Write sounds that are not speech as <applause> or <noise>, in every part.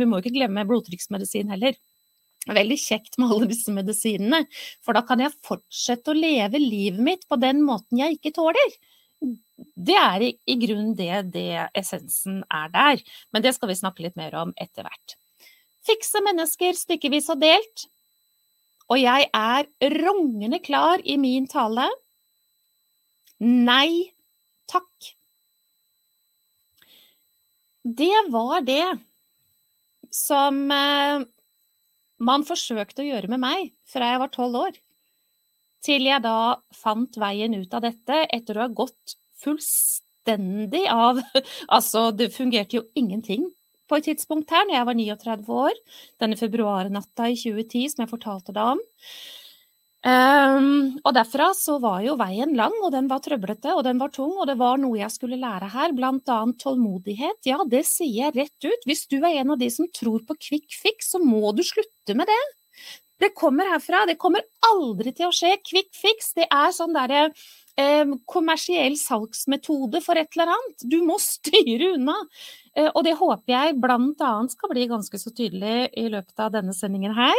Vi må ikke glemme blodtrykksmedisin heller. Veldig kjekt med alle disse medisinene, for da kan jeg fortsette å leve livet mitt på den måten jeg ikke tåler. Det er i, i grunnen det, det essensen er der, men det skal vi snakke litt mer om etter hvert. Fikse mennesker stykkevis og delt. Og jeg er rungende klar i min tale. Nei takk. Det var det som eh, man forsøkte å gjøre med meg fra jeg var tolv år. Til jeg da fant veien ut av dette etter å ha gått fullstendig av <laughs> Altså, det fungerte jo ingenting på et tidspunkt her, når jeg var 39 år. Denne februarnatta i 2010 som jeg fortalte deg om. Um, og derfra så var jo veien lang, og den var trøblete, og den var tung, og det var noe jeg skulle lære her, blant annet tålmodighet. Ja, det sier jeg rett ut. Hvis du er en av de som tror på quick fix, så må du slutte med det. Det kommer herfra. Det kommer aldri til å skje. Quick fix, det er sånn derre eh, kommersiell salgsmetode for et eller annet. Du må styre unna. Eh, og det håper jeg blant annet skal bli ganske så tydelig i løpet av denne sendingen her.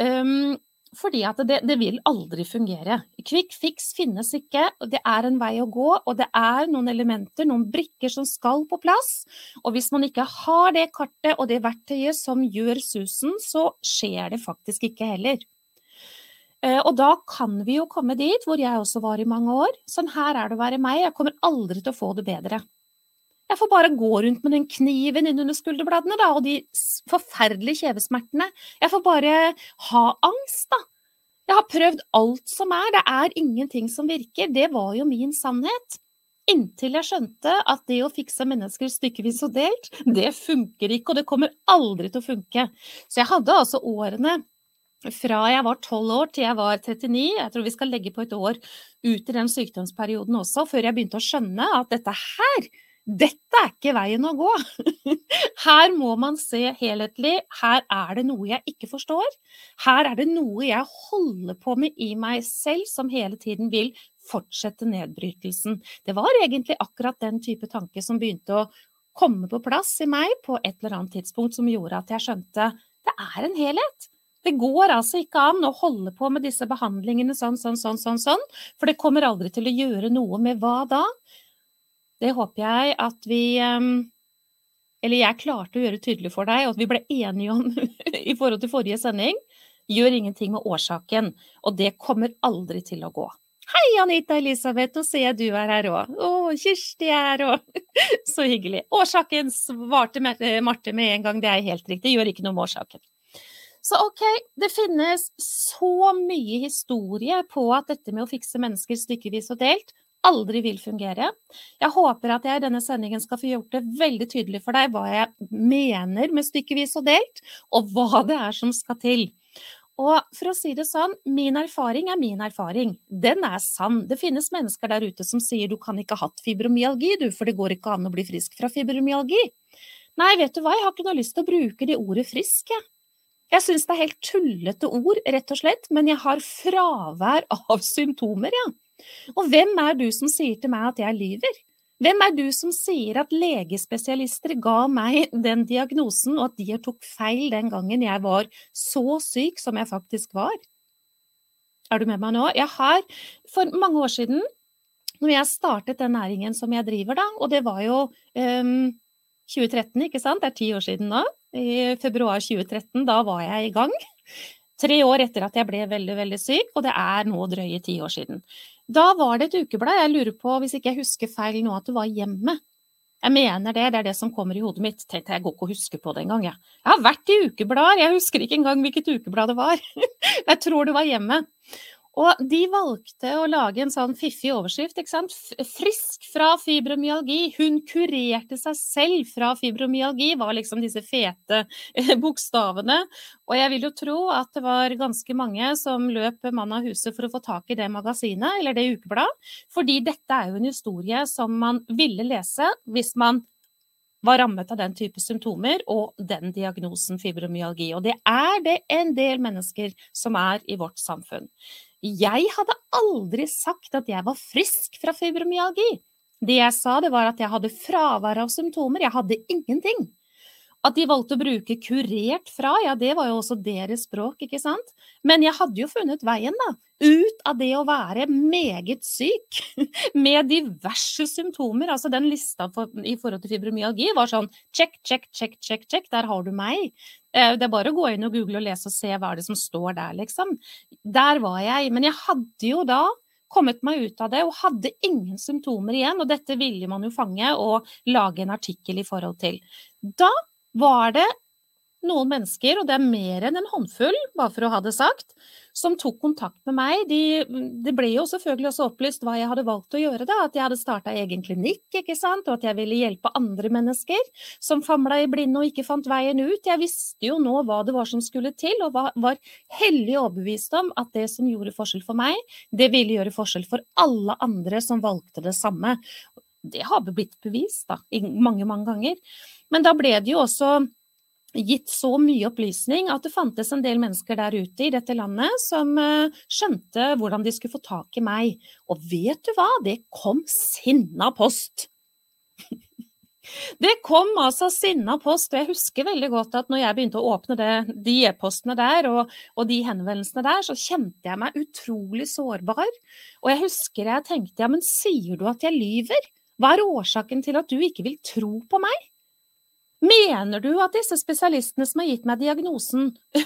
Um, fordi at det, det, vil aldri fungere. Quick fix finnes ikke, det er en vei å gå, og det er noen elementer, noen brikker som skal på plass. Og hvis man ikke har det kartet og det verktøyet som gjør susen, så skjer det faktisk ikke heller. Eh, og da kan vi jo komme dit hvor jeg også var i mange år. Sånn her er det å være meg, jeg kommer aldri til å få det bedre. Jeg får bare gå rundt med den kniven innunder skulderbladene da, og de forferdelige kjevesmertene. Jeg får bare ha angst, da. Jeg har prøvd alt som er, det er ingenting som virker. Det var jo min sannhet. Inntil jeg skjønte at det å fikse mennesker stykkevis og delt, det funker ikke, og det kommer aldri til å funke. Så jeg hadde altså årene fra jeg var 12 år til jeg var 39, jeg tror vi skal legge på et år ut i den sykdomsperioden også, før jeg begynte å skjønne at dette her, dette er ikke veien å gå. <laughs> Her må man se helhetlig. Her er det noe jeg ikke forstår. Her er det noe jeg holder på med i meg selv som hele tiden vil fortsette nedbrytelsen. Det var egentlig akkurat den type tanke som begynte å komme på plass i meg på et eller annet tidspunkt som gjorde at jeg skjønte det er en helhet. Det går altså ikke an å holde på med disse behandlingene sånn, sånn, sånn, sånn, sånn, for det kommer aldri til å gjøre noe med hva da? Det håper jeg at vi ehm, Eller jeg klarte å gjøre tydelig for deg, og at vi ble enige om <laughs> i forhold til forrige sending. Gjør ingenting med årsaken, og det kommer aldri til å gå. Hei, Anita Elisabeth, nå ser jeg du er her òg. Å, Kirsti er her òg. <laughs> Så hyggelig. Årsaken svarte Marte med en gang, det er helt riktig. Gjør ikke noe med årsaken. Så ok, det finnes så mye historie på at dette med å fikse mennesker stykkevis og delt aldri vil fungere. Jeg håper at jeg i denne sendingen skal få gjort det veldig tydelig for deg hva jeg mener med stykkevis og delt, og hva <laughs> det er som skal til. Og for å si det sånn, min erfaring er min erfaring. Den er sann. Det finnes mennesker der ute som sier du kan ikke ha hatt fibromyalgi, du, for det går ikke an å bli frisk fra fibromyalgi. Nei, vet du hva, jeg har ikke noe lyst til å bruke det ordet frisk, jeg. Jeg syns det er helt tullete ord, rett og slett, men jeg har fravær av symptomer, jeg. Ja. Og hvem er du som sier til meg at jeg lyver? Hvem er du som sier at legespesialister ga meg den diagnosen, og at de tok feil den gangen jeg var så syk som jeg faktisk var? Er du med meg nå? Jeg har for mange år siden, når jeg startet den næringen som jeg driver da, og det var jo um, 2013, ikke sant, det er ti år siden nå, i februar 2013, da var jeg i gang. Tre år etter at jeg ble veldig, veldig syk, og det er nå drøye ti år siden. Da var det et ukeblad, jeg lurer på, hvis ikke jeg husker feil nå, at du var hjemme. Jeg mener det, det er det som kommer i hodet mitt. Tenkte jeg går ikke å huske på det engang, jeg. Jeg har vært i ukeblader, jeg husker ikke engang hvilket ukeblad det var. <laughs> jeg tror det var hjemme. Og de valgte å lage en sånn fiffig overskrift. ikke sant? Frisk fra fibromyalgi. Hun kurerte seg selv fra fibromyalgi, var liksom disse fete eh, bokstavene. Og jeg vil jo tro at det var ganske mange som løp mann av huset for å få tak i det magasinet, eller det ukebladet. Fordi dette er jo en historie som man ville lese hvis man var rammet av den type symptomer og den diagnosen fibromyalgi. Og det er det en del mennesker som er i vårt samfunn. Jeg hadde aldri sagt at jeg var frisk fra fibromyalgi. Det jeg sa, det var at jeg hadde fravær av symptomer. Jeg hadde ingenting. At de valgte å bruke kurert fra, ja det var jo også deres språk, ikke sant. Men jeg hadde jo funnet veien, da. Ut av det å være meget syk <laughs> med diverse symptomer. Altså den lista for, i forhold til fibromyalgi var sånn check, check, check, check, check, der har du meg. Eh, det er bare å gå inn og google og lese og se hva er det som står der, liksom. Der var jeg. Men jeg hadde jo da kommet meg ut av det og hadde ingen symptomer igjen. Og dette ville man jo fange og lage en artikkel i forhold til. Da var det noen mennesker, og det er mer enn en håndfull, bare for å ha det sagt, som tok kontakt med meg. De, det ble jo selvfølgelig også opplyst hva jeg hadde valgt å gjøre, da. At jeg hadde starta egen klinikk, ikke sant, og at jeg ville hjelpe andre mennesker som famla i blinde og ikke fant veien ut. Jeg visste jo nå hva det var som skulle til, og var, var hellig overbevist om at det som gjorde forskjell for meg, det ville gjøre forskjell for alle andre som valgte det samme. Det har blitt bevist da, mange, mange ganger. Men da ble det jo også gitt så mye opplysning at det fantes en del mennesker der ute i dette landet som uh, skjønte hvordan de skulle få tak i meg. Og vet du hva? Det kom sinna post! <laughs> Det kom altså sinna post, og jeg husker veldig godt at når jeg begynte å åpne det, de e-postene der og, og, de henvendelsene der, så kjente jeg meg utrolig sårbar. Og jeg husker jeg tenkte ja, men sier du at jeg lyver? Hva er årsaken til at du ikke vil tro på meg? Mener du at disse spesialistene som har gitt meg diagnosen, <laughs>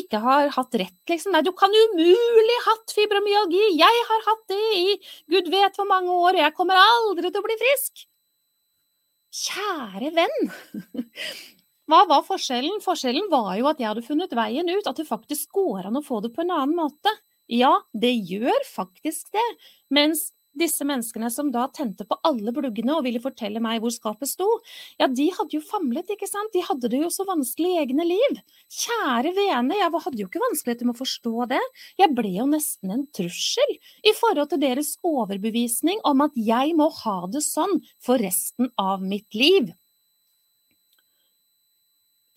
ikke har hatt rett, liksom? Nei, du kan umulig hatt fibromyalgi, jeg har hatt det i gud vet hvor mange år, jeg kommer aldri til å bli frisk. Kjære venn! <laughs> Hva var forskjellen? Forskjellen var jo at jeg hadde funnet veien ut, at det faktisk går an å få det på en annen måte. Ja, det gjør faktisk det, mens disse menneskene som da tente på alle bluggene og ville fortelle meg hvor skapet sto, ja, de hadde jo famlet, ikke sant, de hadde det jo så vanskelig i egne liv. Kjære vene, jeg hadde jo ikke vanskeligheter med å forstå det, jeg ble jo nesten en trussel i forhold til deres overbevisning om at jeg må ha det sånn for resten av mitt liv.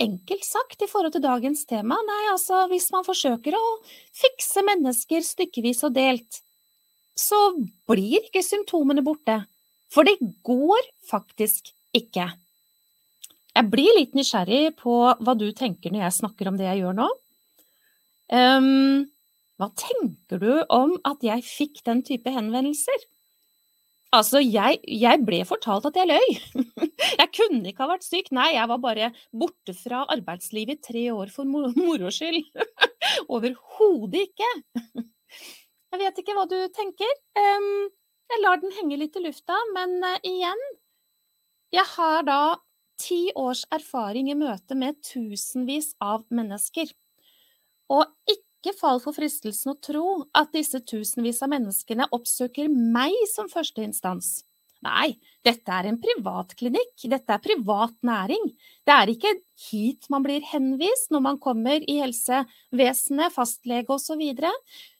Enkelt sagt i forhold til dagens tema, nei, altså hvis man forsøker å fikse mennesker stykkevis og delt, så blir ikke symptomene borte. For det går faktisk ikke. Jeg blir litt nysgjerrig på hva du tenker når jeg snakker om det jeg gjør nå. Um, hva tenker du om at jeg fikk den type henvendelser? Altså, jeg, jeg, ble fortalt at jeg løy. <laughs> Jeg kunne ikke ha vært syk. Nei, jeg var bare borte fra arbeidslivet i tre år for moro skyld. <laughs> Overhodet ikke. Jeg vet ikke hva du tenker. jeg lar den henge litt i lufta, men uh, igjen Jeg har da ti års erfaring i møte med tusenvis av mennesker. Og ikke fall for fristelsen å tro at disse tusenvis av menneskene oppsøker meg som førsteinstans. Nei, dette er en privatklinikk, dette er privat næring. Det er ikke hit man blir henvist når man kommer i helsevesenet, fastlege osv.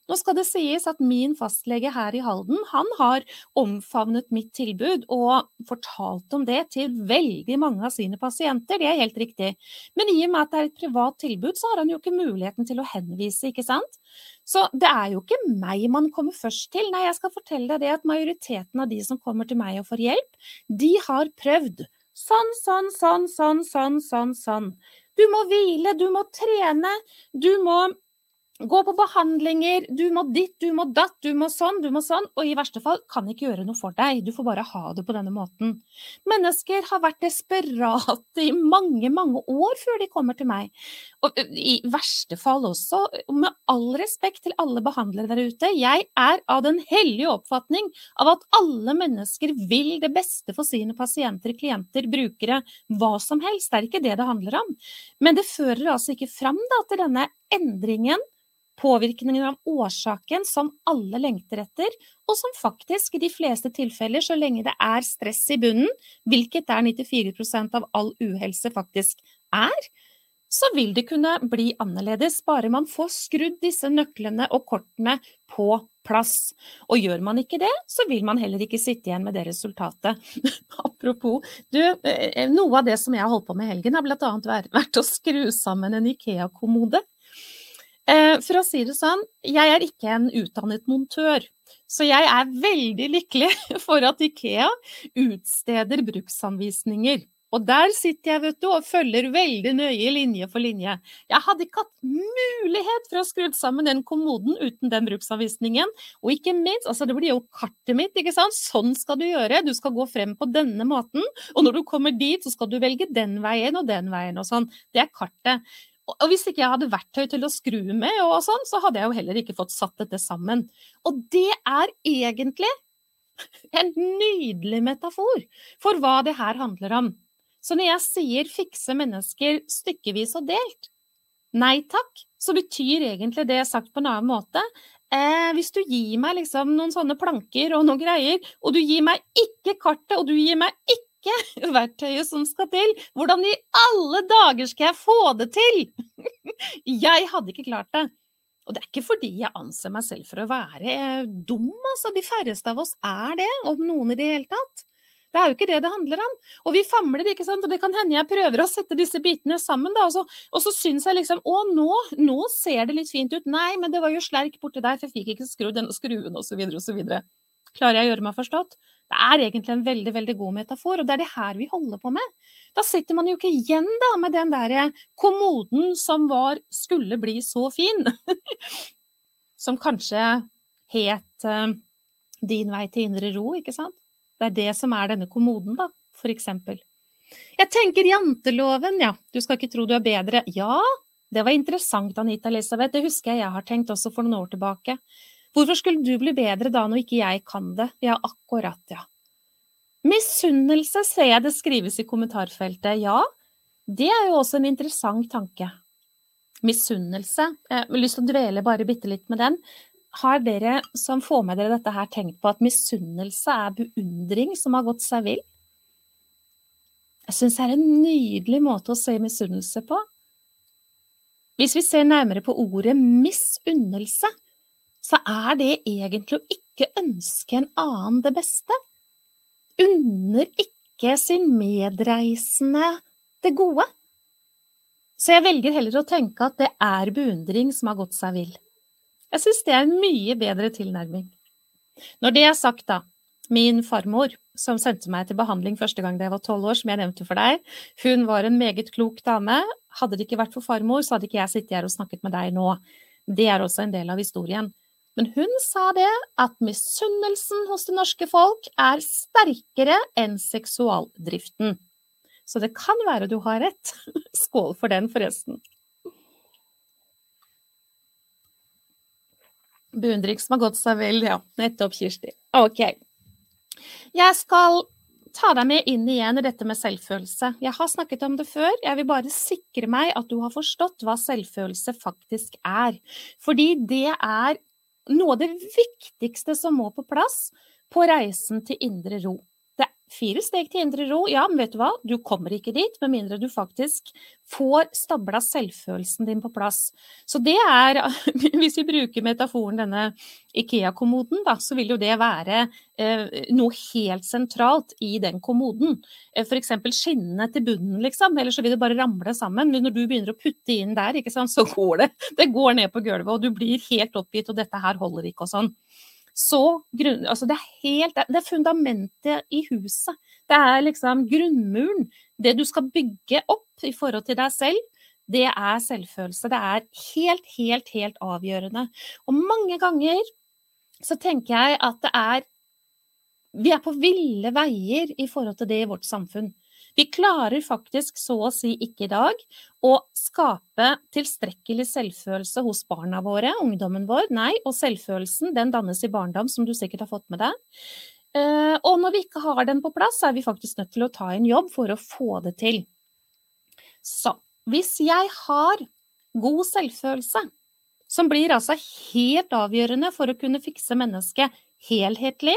Nå skal det sies at min fastlege her i Halden, han har omfavnet mitt tilbud og fortalt om det til veldig mange av sine pasienter, det er helt riktig. Men i og med at det er et privat tilbud, så har han jo ikke muligheten til å henvise, ikke sant? Så det er jo ikke meg man kommer først til. Nei, jeg skal fortelle deg det at majoriteten av de som kommer til meg og får hjelp, de har prøvd. Sånn, sånn, sånn, sånn, sånn, sånn, sånn. Du må hvile, du må trene, du må Gå på behandlinger, du må ditt, du må datt, du må sånn, du må sånn, og i verste fall kan ikke gjøre noe for deg, du får bare ha det på denne måten. Mennesker har vært desperate i mange, mange år før de kommer til meg. Og i verste fall også, med all respekt til alle behandlere der ute, jeg er av den hellige oppfatning av at alle mennesker vil det beste for sine pasienter, klienter, brukere, hva som helst, det er ikke det det handler om. Men det fører altså ikke fram da, til denne endringen påvirkningen av årsaken som alle lengter etter, og som faktisk i de fleste tilfeller, så lenge det er stress i bunnen, hvilket er 94% av all uhelse faktisk er, så vil det kunne bli annerledes, bare man får skrudd disse nøklene og kortene på plass. Og gjør man ikke det, så vil man heller ikke sitte igjen med det resultatet. <laughs> Apropos, du, eh, noe av det som jeg har holdt på med i helgen, har annet vært å skru sammen en Ikea-kommode. Eh, for å si det sånn, jeg er ikke en utdannet montør. Så jeg er veldig lykkelig <laughs> for at Ikea utsteder bruksanvisninger. Og der sitter jeg, vet du, og følger veldig nøye linje for linje. Jeg hadde ikke hatt mulighet for å skru sammen den kommoden uten den bruksanvisningen. Og ikke minst, altså det blir jo kartet mitt, ikke sant. Sånn skal du gjøre. Du skal gå frem på denne måten. Og når du kommer dit, så skal du velge den veien og den veien og sånn. Det er kartet. Og hvis ikke jeg hadde verktøy til å skru med, og sånn, så hadde jeg jo heller ikke fått satt dette sammen. Og det er egentlig en nydelig metafor for hva det her handler om. Så når jeg sier 'fikse mennesker stykkevis og delt', nei takk, så betyr egentlig det sagt på en annen måte. Eh, hvis du gir meg liksom noen sånne planker og noen greier, og du gir meg ikke kartet, og du gir meg ikke <laughs> verktøyet som skal til, hvordan i alle dager skal jeg få det til? <laughs> jeg hadde ikke klart det. Og det er ikke fordi jeg anser meg selv for å være dum, altså. De færreste av oss er det, om noen i det hele tatt. Det er jo ikke det det handler om. Og vi famler, ikke sant. Og det kan hende jeg prøver å sette disse bitene sammen, da. Og så, og så syns jeg liksom Å, nå, nå, ser det litt fint ut. Nei, men det var jo slerk borti der, for jeg fikk ikke skrudd denne skruen, osv., osv. Klarer jeg å gjøre meg forstått? Det er egentlig en veldig veldig god metafor, og det er det her vi holder på med. Da sitter man jo ikke igjen da med den derre kommoden som var, skulle bli så fin. <laughs> som kanskje het uh, Din vei til indre ro, ikke sant? Det er det som er denne kommoden, da, for eksempel. Jeg tenker janteloven, ja. Du skal ikke tro du er bedre. Ja, det var interessant, Anita Elisabeth. Det husker jeg jeg har tenkt også for noen år tilbake. Hvorfor skulle du bli bedre da når ikke jeg kan det? Ja, akkurat, ja. Misunnelse ser jeg det skrives i kommentarfeltet. Ja, det er jo også en interessant tanke. Misunnelse. Jeg har lyst til å dvele bare bitte litt med den. Har dere som får med dere dette her, tenkt på at misunnelse er beundring som har gått seg vill? Jeg syns det er en nydelig måte å se misunnelse på. Hvis vi ser nærmere på ordet misunnelse, så er det egentlig å ikke ønske en annen det beste. Unner ikke sin medreisende det gode. Så jeg velger heller å tenke at det er beundring som har gått seg vill. Jeg syns det er en mye bedre tilnærming. Når det er sagt, da. Min farmor, som sendte meg til behandling første gang da jeg var tolv år, som jeg nevnte for deg, hun var en meget klok dame. Hadde det ikke vært for farmor, så hadde ikke jeg sittet her og snakket med deg nå. Det er også en del av historien. Men hun sa det at misunnelsen hos det norske folk er sterkere enn seksualdriften. Så det kan være du har rett. <laughs> Skål for den, forresten. Beundring som har gått seg vel, ja. Nettopp, Kirsti. Ok. Jeg skal ta deg med inn igjen i dette med selvfølelse. Jeg har snakket om det før, jeg vil bare sikre meg at du har forstått hva selvfølelse faktisk er. Fordi det er noe av det viktigste som må på plass på reisen til indre ro fire steg til indre ro. Ja, men vet du hva, du kommer ikke dit med mindre du faktisk får stabla selvfølelsen din på plass. Så det er, <laughs> hvis vi bruker metaforen denne Ikea-kommoden, da, så vil jo det være eh, noe helt sentralt i den kommoden. Eh, F.eks. skinnene til bunnen, liksom, ellers så vil det bare ramle sammen. Men når du begynner å putte inn der, ikke sant, så går det. <laughs> Det går ned på gulvet, og du blir helt oppgitt, og dette her holder ikke og sånn så grunn, altså det, er helt, det er fundamentet i huset. Det er liksom grunnmuren. Det du skal bygge opp i forhold til deg selv, det er selvfølelse. Det er helt, helt, helt avgjørende. Og mange ganger så tenker jeg at det er Vi er på ville veier i forhold til det i vårt samfunn. Vi klarer faktisk så å si ikke i dag å skape tilstrekkelig selvfølelse hos barna våre, ungdommen vår. Nei, og selvfølelsen den dannes i barndom, som du sikkert har fått med deg. Eh, og når vi ikke har den på plass, så er vi faktisk nødt til å ta en jobb for å få det til. Så hvis jeg har god selvfølelse, som blir altså helt avgjørende for å kunne fikse mennesket helhetlig,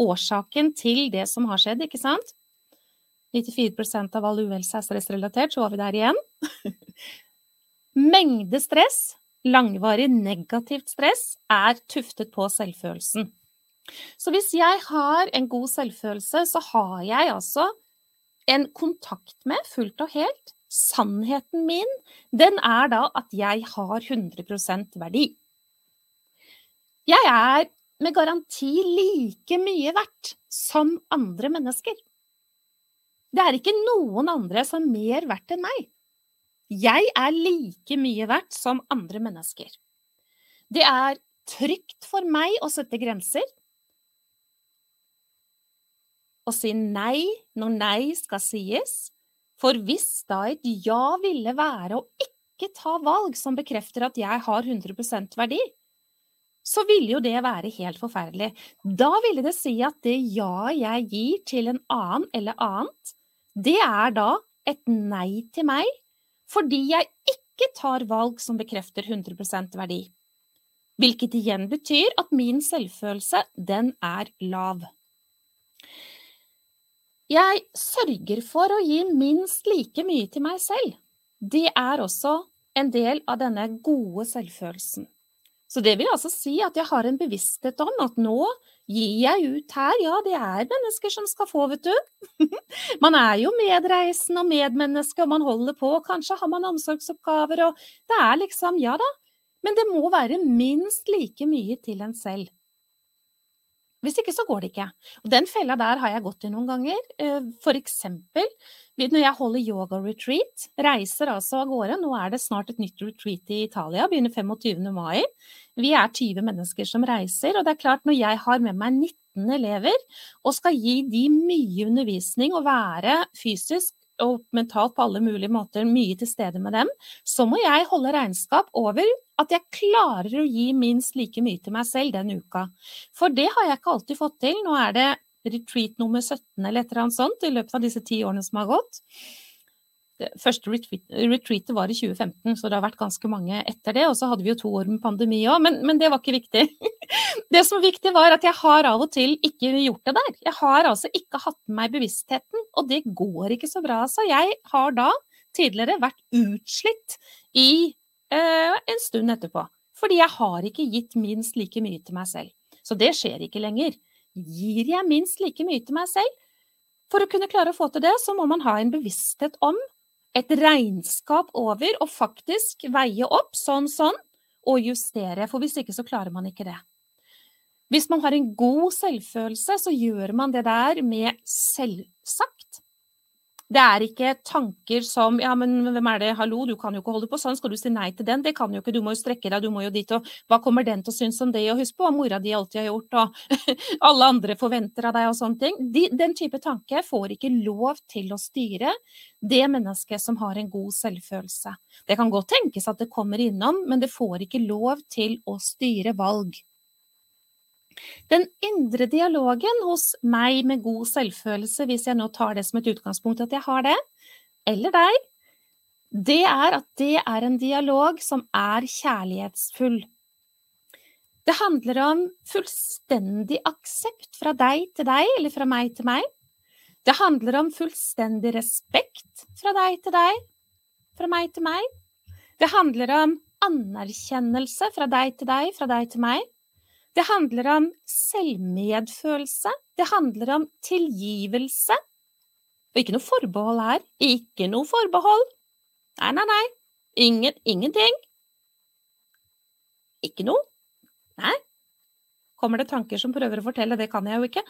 årsaken til det som har skjedd, ikke sant? 94% av all uhelse er stressrelatert, så var vi der igjen. <laughs> Mengde stress, langvarig negativt stress, er tuftet på selvfølelsen. Så hvis jeg har en god selvfølelse, så har jeg altså en kontakt med, fullt og helt, sannheten min, den er da at jeg har 100% verdi. Jeg er med garanti like mye verdt som andre mennesker. Det er ikke noen andre som er mer verdt enn meg. Jeg er like mye verdt som andre mennesker. Det er trygt for meg å sette grenser. Å si nei når nei skal sies. For hvis da et ja ville være å ikke ta valg som bekrefter at jeg har 100% verdi, så ville jo det være helt forferdelig. Da ville det si at det ja jeg gir til en annen eller annet, det er da et nei til meg, fordi jeg ikke tar valg som bekrefter 100 verdi. Hvilket igjen betyr at min selvfølelse, den er lav. Jeg sørger for å gi minst like mye til meg selv. Det er også en del av denne gode selvfølelsen. Så det vil altså si at jeg har en bevissthet om at nå gir jeg ut her, ja, det er mennesker som skal få, vet du. <laughs> man er jo medreisende og medmenneske, og man holder på, og kanskje har man omsorgsoppgaver, og det er liksom, ja da, men det må være minst like mye til en selv. Hvis ikke så går det ikke. Og den fella der har jeg gått i noen ganger. Eh, for eksempel når jeg holder yoga-retreat, reiser altså av gårde. Nå er det snart et nytt retreat i Italia, begynner 25. mai. Vi er 20 mennesker som reiser, og det er klart når jeg har med meg 19 elever og skal gi de mye undervisning og være fysisk og mentalt på alle mulige måter mye til stede med dem, så må jeg holde regnskap over at jeg klarer å gi minst like mye til meg selv den uka. For det har jeg ikke alltid fått til. Nå er det retreat nummer 17 eller et eller annet sånt i løpet av disse ti årene som har gått. Det første retreatet var i 2015, så det har vært ganske mange etter det. Og så hadde vi jo to år med pandemi òg, men, men, det var ikke viktig. <laughs> Det som var viktig, var at jeg har av og til ikke gjort det der. Jeg har altså ikke hatt med meg bevisstheten, og det går ikke så bra. Så jeg har da tidligere vært utslitt i eh, en stund etterpå. Fordi jeg har ikke gitt minst like mye til meg selv. Så det skjer ikke lenger gir jeg minst like mye til meg selv? For å kunne klare å få til det, så må man ha en bevissthet om et regnskap over og faktisk veie opp sånn, sånn, og justere. For hvis ikke, så klarer man ikke det. Hvis man har en god selvfølelse, så gjør man det der med selvsagt. Det er ikke tanker som ja, men hvem er det, hallo, du kan jo ikke holde på sånn, skal du si nei til den? Det kan jo ikke, du må jo strekke deg, du må jo dit, og hva kommer den til å synes om det, og husk på hva mora di alltid har gjort, og <laughs> alle andre forventer av deg, og sånne ting. De, den type tanke får ikke lov til å styre det mennesket som har en god selvfølelse. Det kan godt tenkes at det kommer innom, men det får ikke lov til å styre valg. Den indre dialogen hos meg med god selvfølelse, hvis jeg nå tar det som et utgangspunkt at jeg har det, eller deg, det er at det er en dialog som er kjærlighetsfull. Det handler om fullstendig aksept fra deg til deg, eller fra meg til meg. Det handler om fullstendig respekt fra deg til deg, fra meg til meg. Det handler om anerkjennelse fra deg til deg, fra deg til meg. Det handler om selvmedfølelse. Det handler om tilgivelse. Og ikke noe forbehold her. Ikke noe forbehold. Nei, nei, nei. Ingen, ingenting. Ikke noe. Nei. Kommer det tanker som prøver å fortelle, det kan jeg jo ikke.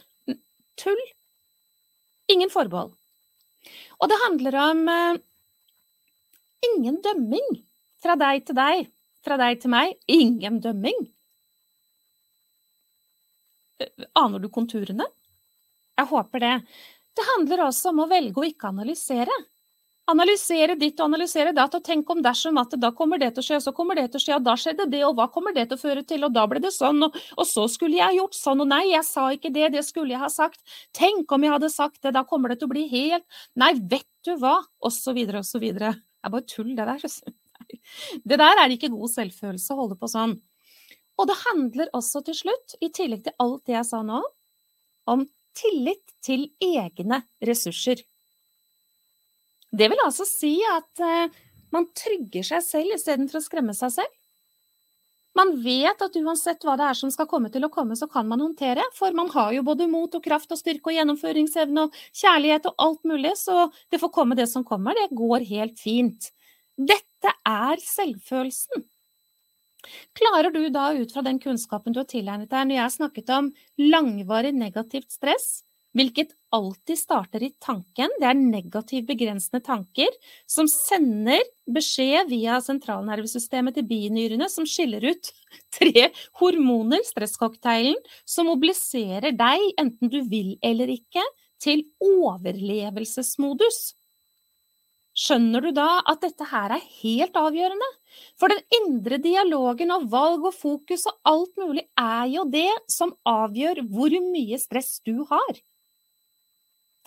Tull. Ingen forbehold. Og det handler om uh, ingen dømming. Fra deg til deg, fra deg til meg. Ingen dømming. Aner du konturene? Jeg håper det. Det handler også om å velge å ikke analysere. Analysere ditt og analysere datt, og tenk om dersom at da kommer det til å skje, og så kommer det til å skje, og da skjedde det, og hva kommer det til å føre til, og da ble det sånn, og, og så skulle jeg gjort sånn, og nei, jeg sa ikke det, det skulle jeg ha sagt, tenk om jeg hadde sagt det, da kommer det til å bli helt, nei, vet du hva, og så videre og så videre. Det er bare tull, det der. <laughs> Det der er ikke god selvfølelse å holde på sånn. Og det handler også til slutt, i tillegg til alt det jeg sa nå, om tillit til egne ressurser. Det vil altså si at uh, man trygger seg selv istedenfor å skremme seg selv. Man vet at uansett hva det er som skal komme til å komme, så kan man håndtere, for man har jo både mot og kraft og styrke og gjennomføringsevne og kjærlighet og alt mulig, så det får komme det som kommer, det går helt fint. Dette er selvfølelsen. Klarer du da ut fra den kunnskapen du har tilegnet deg, når jeg har snakket om langvarig negativt stress, hvilket alltid starter i tanken. Det er negativ begrensende tanker som sender beskjed via sentralnervesystemet til binyrene, som skiller ut tre hormoner, stresscocktailen, som mobiliserer deg, enten du vil eller ikke, til overlevelsesmodus. Skjønner du da at dette her er helt avgjørende? For den indre dialogen og valg og fokus og alt mulig er jo det som avgjør hvor mye stress du har.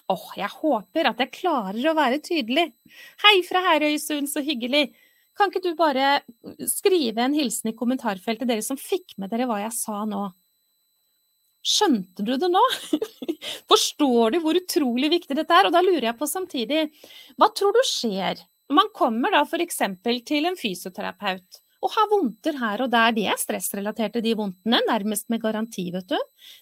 Åh, jeg håper at jeg klarer å være tydelig. Hei fra Herøysund, så hyggelig. Kan ikke du bare skrive en hilsen i kommentarfeltet, dere som fikk med dere hva jeg sa nå? Skjønte du det nå? <laughs> Forstår du hvor utrolig viktig dette er? Og da lurer jeg på samtidig, hva tror du skjer? når Man kommer da f.eks. til en fysioterapeut og har vondter her og der. De er stressrelaterte, de vondtene, nærmest med garanti, vet du.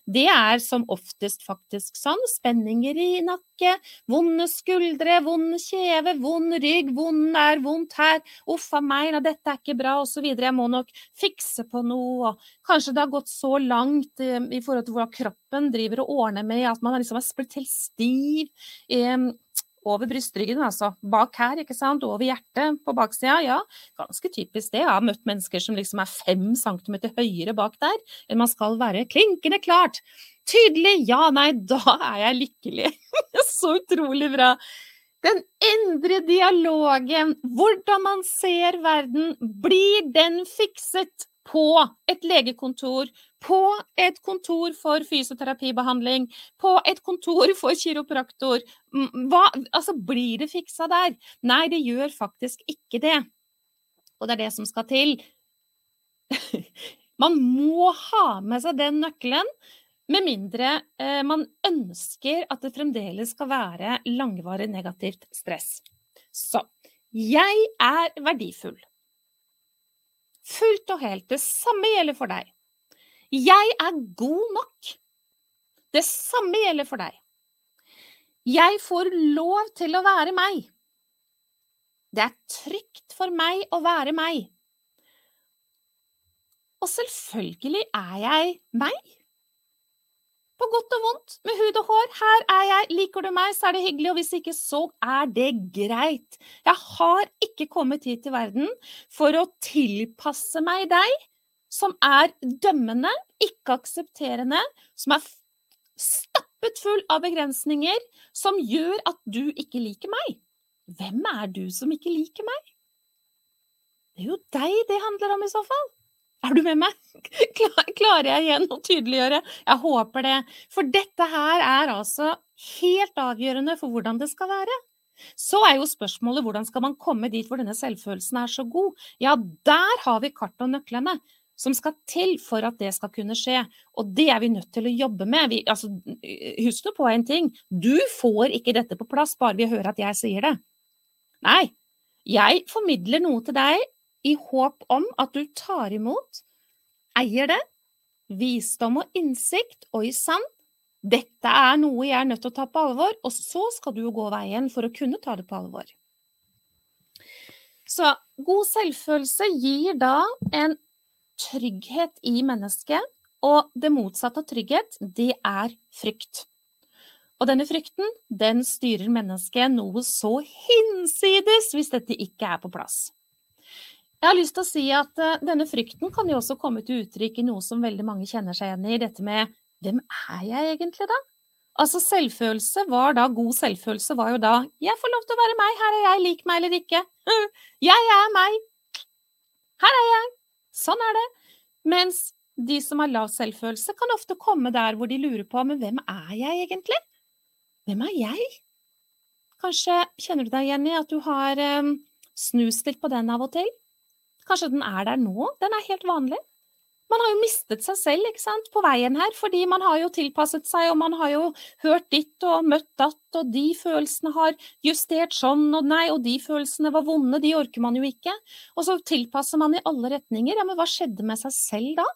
Det er som oftest faktisk sånn. Spenninger i nakke, vonde skuldre, vond kjeve, vond rygg, vond er vondt her, uff a meg, na, dette er ikke bra, osv. Jeg må nok fikse på noe, kanskje det har gått så langt eh, i forhold til hvordan kroppen driver og ordner med at man liksom har blitt helt stiv. Over brystryggen, altså. Bak her, ikke sant. Over hjertet på baksida. Ja, ganske typisk det. Jeg har møtt mennesker som liksom er fem centimeter høyere bak der enn man skal være. Klinkende klart. Tydelig. Ja, nei, <laughs> da er jeg lykkelig. Så utrolig bra. Den indre dialogen, hvordan man ser verden, blir den fikset på et legekontor, på et kontor for fysioterapibehandling, på et kontor for kiropraktor. Hva, altså, blir det fiksa der? Nei, det gjør faktisk ikke det. Og det er det som skal til. <laughs> man må ha med seg den nøkkelen, med mindre eh, man ønsker at det fremdeles skal være langvarig negativt stress. Så jeg er verdifull. Fullt og helt. Det samme gjelder for deg. Jeg er god nok. Det samme gjelder for deg. Jeg får lov til å være meg. Det er trygt for meg å være meg. Og selvfølgelig er jeg meg. På godt og vondt, med hud og hår. Her er jeg. Liker du meg, så er det hyggelig, og hvis ikke, så er det greit. Jeg har ikke kommet hit til verden for å tilpasse meg deg, som er dømmende, ikke aksepterende, som er stappet full av begrensninger, som gjør at du ikke liker meg. Hvem er du som ikke liker meg? Det er jo deg det handler om i så fall. Er du med meg? <laughs> Klarer jeg igjen å tydeliggjøre? Jeg håper det. For dette her er altså helt avgjørende for hvordan det skal være. Så er jo spørsmålet hvordan skal man komme dit hvor denne selvfølelsen er så god? Ja, der har vi kart og nøklene som skal til for at det skal kunne skje. Og det er vi nødt til å jobbe med. Vi, altså, husk nå på en ting. Du får ikke dette på plass bare vi hører at jeg sier det. Nei. Jeg formidler noe til deg i håp om at du tar imot, eier det, visdom og innsikt, og i sann, dette er noe jeg er nødt til å ta på alvor, og så skal du jo gå veien for å kunne ta det på alvor. Så god selvfølelse gir da en trygghet i mennesket, og det motsatte av trygghet, det er frykt. Og denne frykten, den styrer mennesket noe så hinsides hvis dette ikke er på plass. Jeg har lyst til å si at uh, denne frykten kan jo også komme til uttrykk i noe som veldig mange kjenner seg igjen i, dette med hvem er jeg egentlig da? Altså selvfølelse var da, god selvfølelse var jo da jeg får lov til å være meg, her er jeg, lik meg eller ikke. Jeg er meg. Her er jeg. Sånn er det. Mens de som har lav selvfølelse, kan ofte komme der hvor de lurer på men hvem er jeg egentlig? Hvem er jeg? Kanskje kjenner du deg igjen i at du har um, litt på den av og til? Kanskje den er der nå? Den er helt vanlig. Man har jo mistet seg selv ikke sant, på veien her, fordi man har jo tilpasset seg, og man har jo hørt ditt og møtt datt, og de følelsene har justert sånn, og nei, og de følelsene var vonde, de orker man jo ikke. Og så tilpasser man i alle retninger. Ja, men hva skjedde med seg selv da?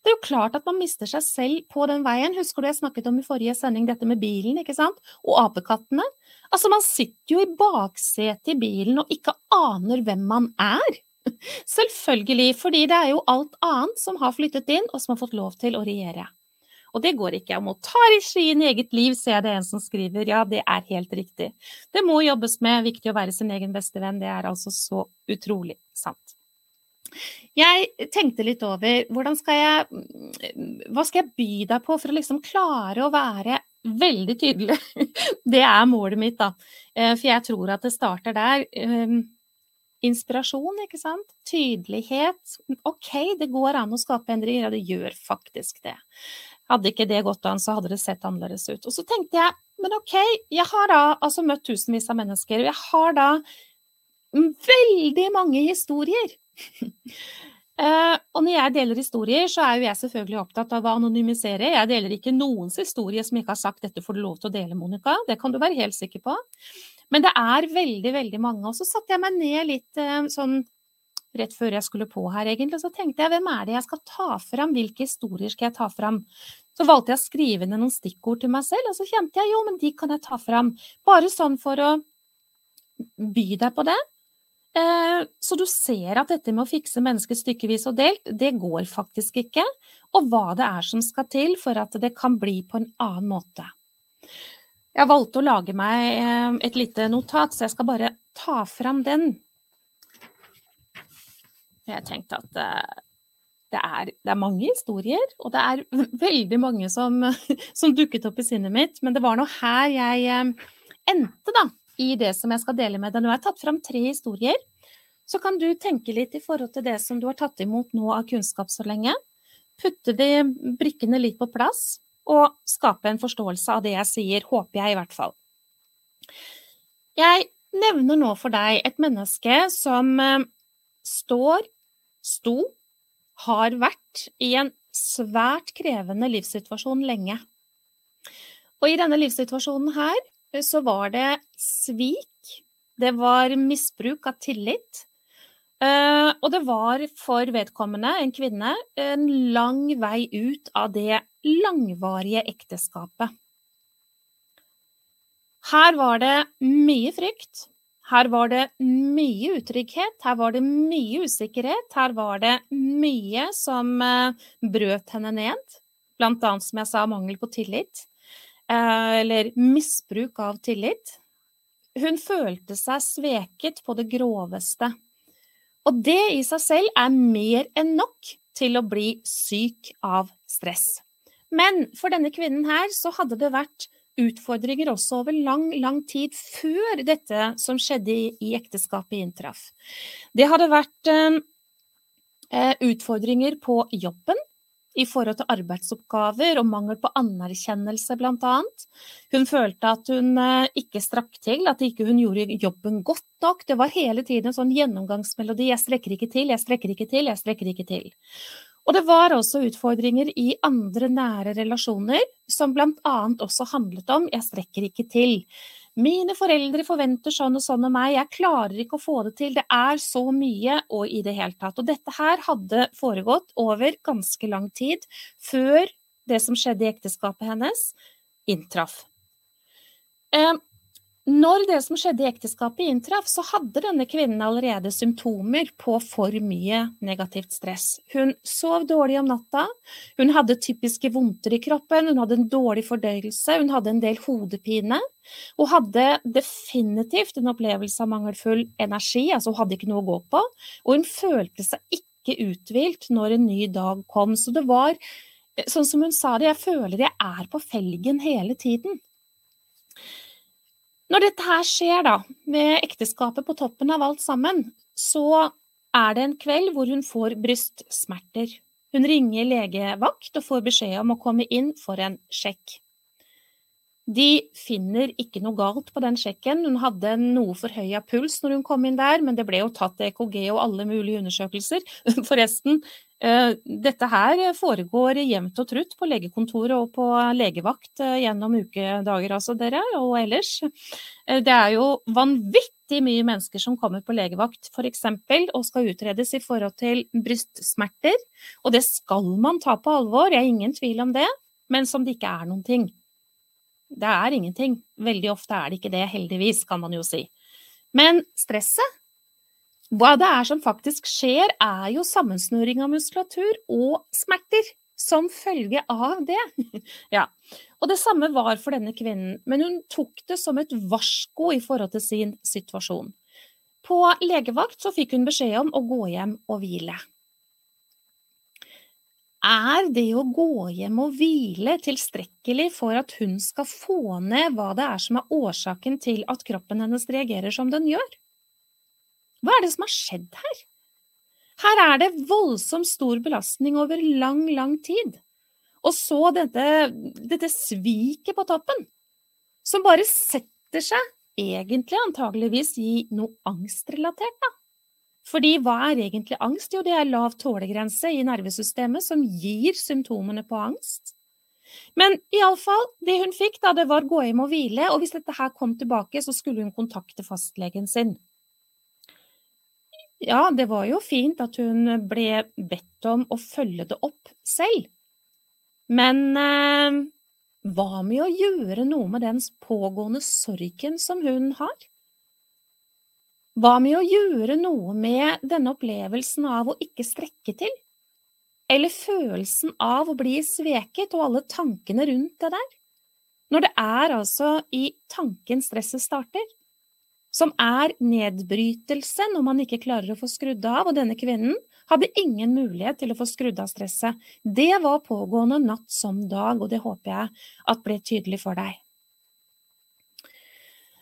Det er jo klart at man mister seg selv på den veien. Husker du jeg snakket om i forrige sending dette med bilen, ikke sant? Og apekattene. Altså, man sitter jo i baksetet i bilen og ikke aner hvem man er. <laughs> Selvfølgelig, fordi det er jo alt annet som har flyttet inn, og som har fått lov til å regjere. Og det går ikke. Jeg må ta regien i eget liv, ser det en som skriver. Ja, det er helt riktig. Det må jobbes med. Viktig å være sin egen beste venn. Det er altså så utrolig sant. Jeg tenkte litt over hvordan skal jeg Hva skal jeg by deg på for å liksom klare å være veldig tydelig? <laughs> Det er målet mitt, da. Eh, for jeg tror at det starter der. Inspirasjon, ikke sant? Tydelighet. OK, det går an å skape endringer. Ja, det gjør faktisk det. Hadde ikke det gått an, så hadde det sett annerledes ut. Og så tenkte jeg, men OK, jeg har da altså møtt tusenvis av mennesker, og jeg har da veldig mange historier. Uh, <laughs> og når jeg deler historier, så er jo jeg selvfølgelig opptatt av å anonymisere. Jeg deler ikke noens historie som ikke har sagt 'dette får du lov til å dele', Monica. Det kan du være helt sikker på. Men det er veldig, veldig mange. Og så satte jeg meg ned litt uh, sånn rett før jeg skulle på her, egentlig. Så tenkte jeg hvem er det jeg skal ta fram? Hvilke historier skal jeg ta fram? Så valgte jeg å skrive ned noen stikkord til meg selv, og så kjente jeg jo, men de kan jeg ta fram. Bare sånn for å by deg på det. Eh, så du ser at dette med å fikse mennesker stykkevis og delt, det går faktisk ikke. Og hva det er som skal til for at det kan bli på en annen måte. Jeg valgte å lage meg eh, et lite notat, så jeg skal bare ta fram den. Jeg tenkte at eh, det er, det er, mange historier, og det er veldig mange som, <laughs> som, dukket opp i sinnet mitt. Men det var nå her jeg eh, endte, da, i det som jeg skal dele med deg. Nå har jeg tatt fram tre historier. Så kan du tenke litt i forhold til det som du har tatt imot nå av kunnskap så lenge. Putte de brikkene litt på plass, og skape en forståelse av det jeg sier, håper jeg i hvert fall. Jeg nevner nå for deg et menneske som eh, står sto, har vært i en svært krevende livssituasjon lenge. Og i denne livssituasjonen her eh, så var det svik, det var misbruk av tillit. Uh, og det var for vedkommende, en kvinne, en lang vei ut av det langvarige ekteskapet. Her var det mye frykt, her var det mye utrygghet, her var det mye usikkerhet, her var det mye som eh, brøt henne ned. Blant annet, som jeg sa, mangel på tillit. Eh, eller misbruk av tillit. Hun følte seg sveket på det groveste. Og det i seg selv er mer enn nok til å bli syk av stress. Men for denne kvinnen her så hadde det vært utfordringer også over lang, lang tid før dette som skjedde i, i ekteskapet inntraff. Det hadde vært eh, eh, utfordringer på jobben i forhold til arbeidsoppgaver og mangel på anerkjennelse, bl.a. Hun følte at hun eh, ikke strakk til, at ikke hun gjorde jobben godt nok. Det var hele tiden en sånn gjennomgangsmelodi 'jeg strekker ikke til, jeg strekker ikke til, jeg strekker ikke til'. Og det var også utfordringer i andre nære relasjoner, som bl.a. også handlet om 'jeg strekker ikke til'. Mine foreldre forventer sånn og sånn av meg, jeg klarer ikke å få det til, det er så mye, og i det hele tatt. Og dette her hadde foregått over ganske lang tid før det som skjedde i ekteskapet hennes, inntraff. Eh, når det som skjedde i ekteskapet inntraff, så hadde denne kvinnen allerede symptomer på for mye negativt stress. Hun sov dårlig om natta, hun hadde typiske vondter i kroppen, hun hadde en dårlig fordøyelse, hun hadde en del hodepine. Hun hadde definitivt en opplevelse av mangelfull energi, altså hun hadde ikke noe å gå på, og hun følte seg ikke uthvilt når en ny dag kom. Så det var, sånn som hun sa det, jeg føler jeg er på felgen hele tiden. Når dette her skjer, da, med ekteskapet på toppen av alt sammen, så er det en kveld hvor hun får brystsmerter. Hun ringer legevakt og får beskjed om å komme inn for en sjekk. De finner ikke noe galt på den sjekken. Hun hadde noe forhøya puls når hun kom inn der, men det ble jo tatt EKG og alle mulige undersøkelser. <laughs> Forresten, eh, dette her foregår jevnt og trutt på legekontoret og på legevakt eh, gjennom ukedager, altså dere, og ellers. Eh, det er jo vanvittig mye mennesker som kommer på legevakt f.eks. og skal utredes i forhold til brystsmerter, og det skal man ta på alvor, jeg har ingen tvil om det, men som det ikke er noen ting. Det er ingenting. Veldig ofte er det ikke det, heldigvis, kan man jo si. Men stresset, hva det er som faktisk skjer, er jo sammensnøring av muskulatur og smerter. som følge av det. <laughs> ja. Og det samme var for denne kvinnen, men hun tok det som et varsko i forhold til sin situasjon. På legevakt så fikk hun beskjed om å gå hjem og hvile. Er det å gå hjem og hvile tilstrekkelig for at hun skal få ned hva det er som er årsaken til at kroppen hennes reagerer som den gjør? Hva er det som har skjedd her? Her er det voldsomt stor belastning over lang, lang tid. Og så dette, dette sviket på toppen, som bare setter seg, egentlig antageligvis i noe angstrelatert, da. Fordi hva er egentlig angst? Jo, det er lav tålegrense i nervesystemet som gir symptomene på angst. Men iallfall, det hun fikk, da, det var gå hjem og hvile, og hvis dette her kom tilbake, så skulle hun kontakte fastlegen sin. Ja, det var jo fint at hun ble bedt om å følge det opp selv, men eh, hva med å gjøre noe med den pågående sorgen som hun har? Hva med å gjøre noe med denne opplevelsen av å ikke strekke til? Eller følelsen av å bli sveket og alle tankene rundt det der? Når det er altså i tanken stresset starter, som er nedbrytelse når man ikke klarer å få skrudd av, og denne kvinnen hadde ingen mulighet til å få skrudd av stresset. Det var pågående natt som dag, og det håper jeg at ble tydelig for deg.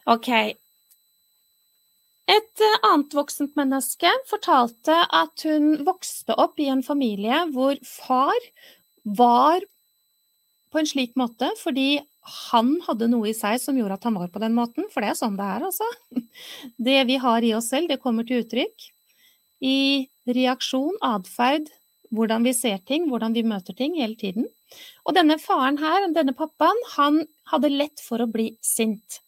Ok, et eh, annet voksent menneske fortalte at hun vokste opp i en familie hvor far var på en slik måte fordi han hadde noe i seg som gjorde at han var på den måten, for det er sånn det er, altså. <laughs> Det vi har i oss selv, det kommer til uttrykk i reaksjon, atferd, hvordan vi ser ting, hvordan vi møter ting hele tiden. Og denne faren her, denne pappaen, han hadde lett for å bli sint.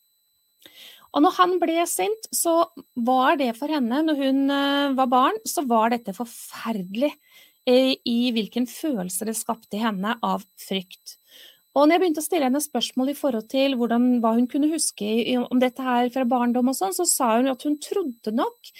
Og når han ble sint, så var det for henne, når hun eh, var barn, så var dette forferdelig eh, i hvilken følelse det skapte i henne av frykt. Og når jeg begynte å stille henne spørsmål i forhold til hvordan, hva hun kunne huske om dette her fra barndom og sånn, så sa hun at hun trodde nok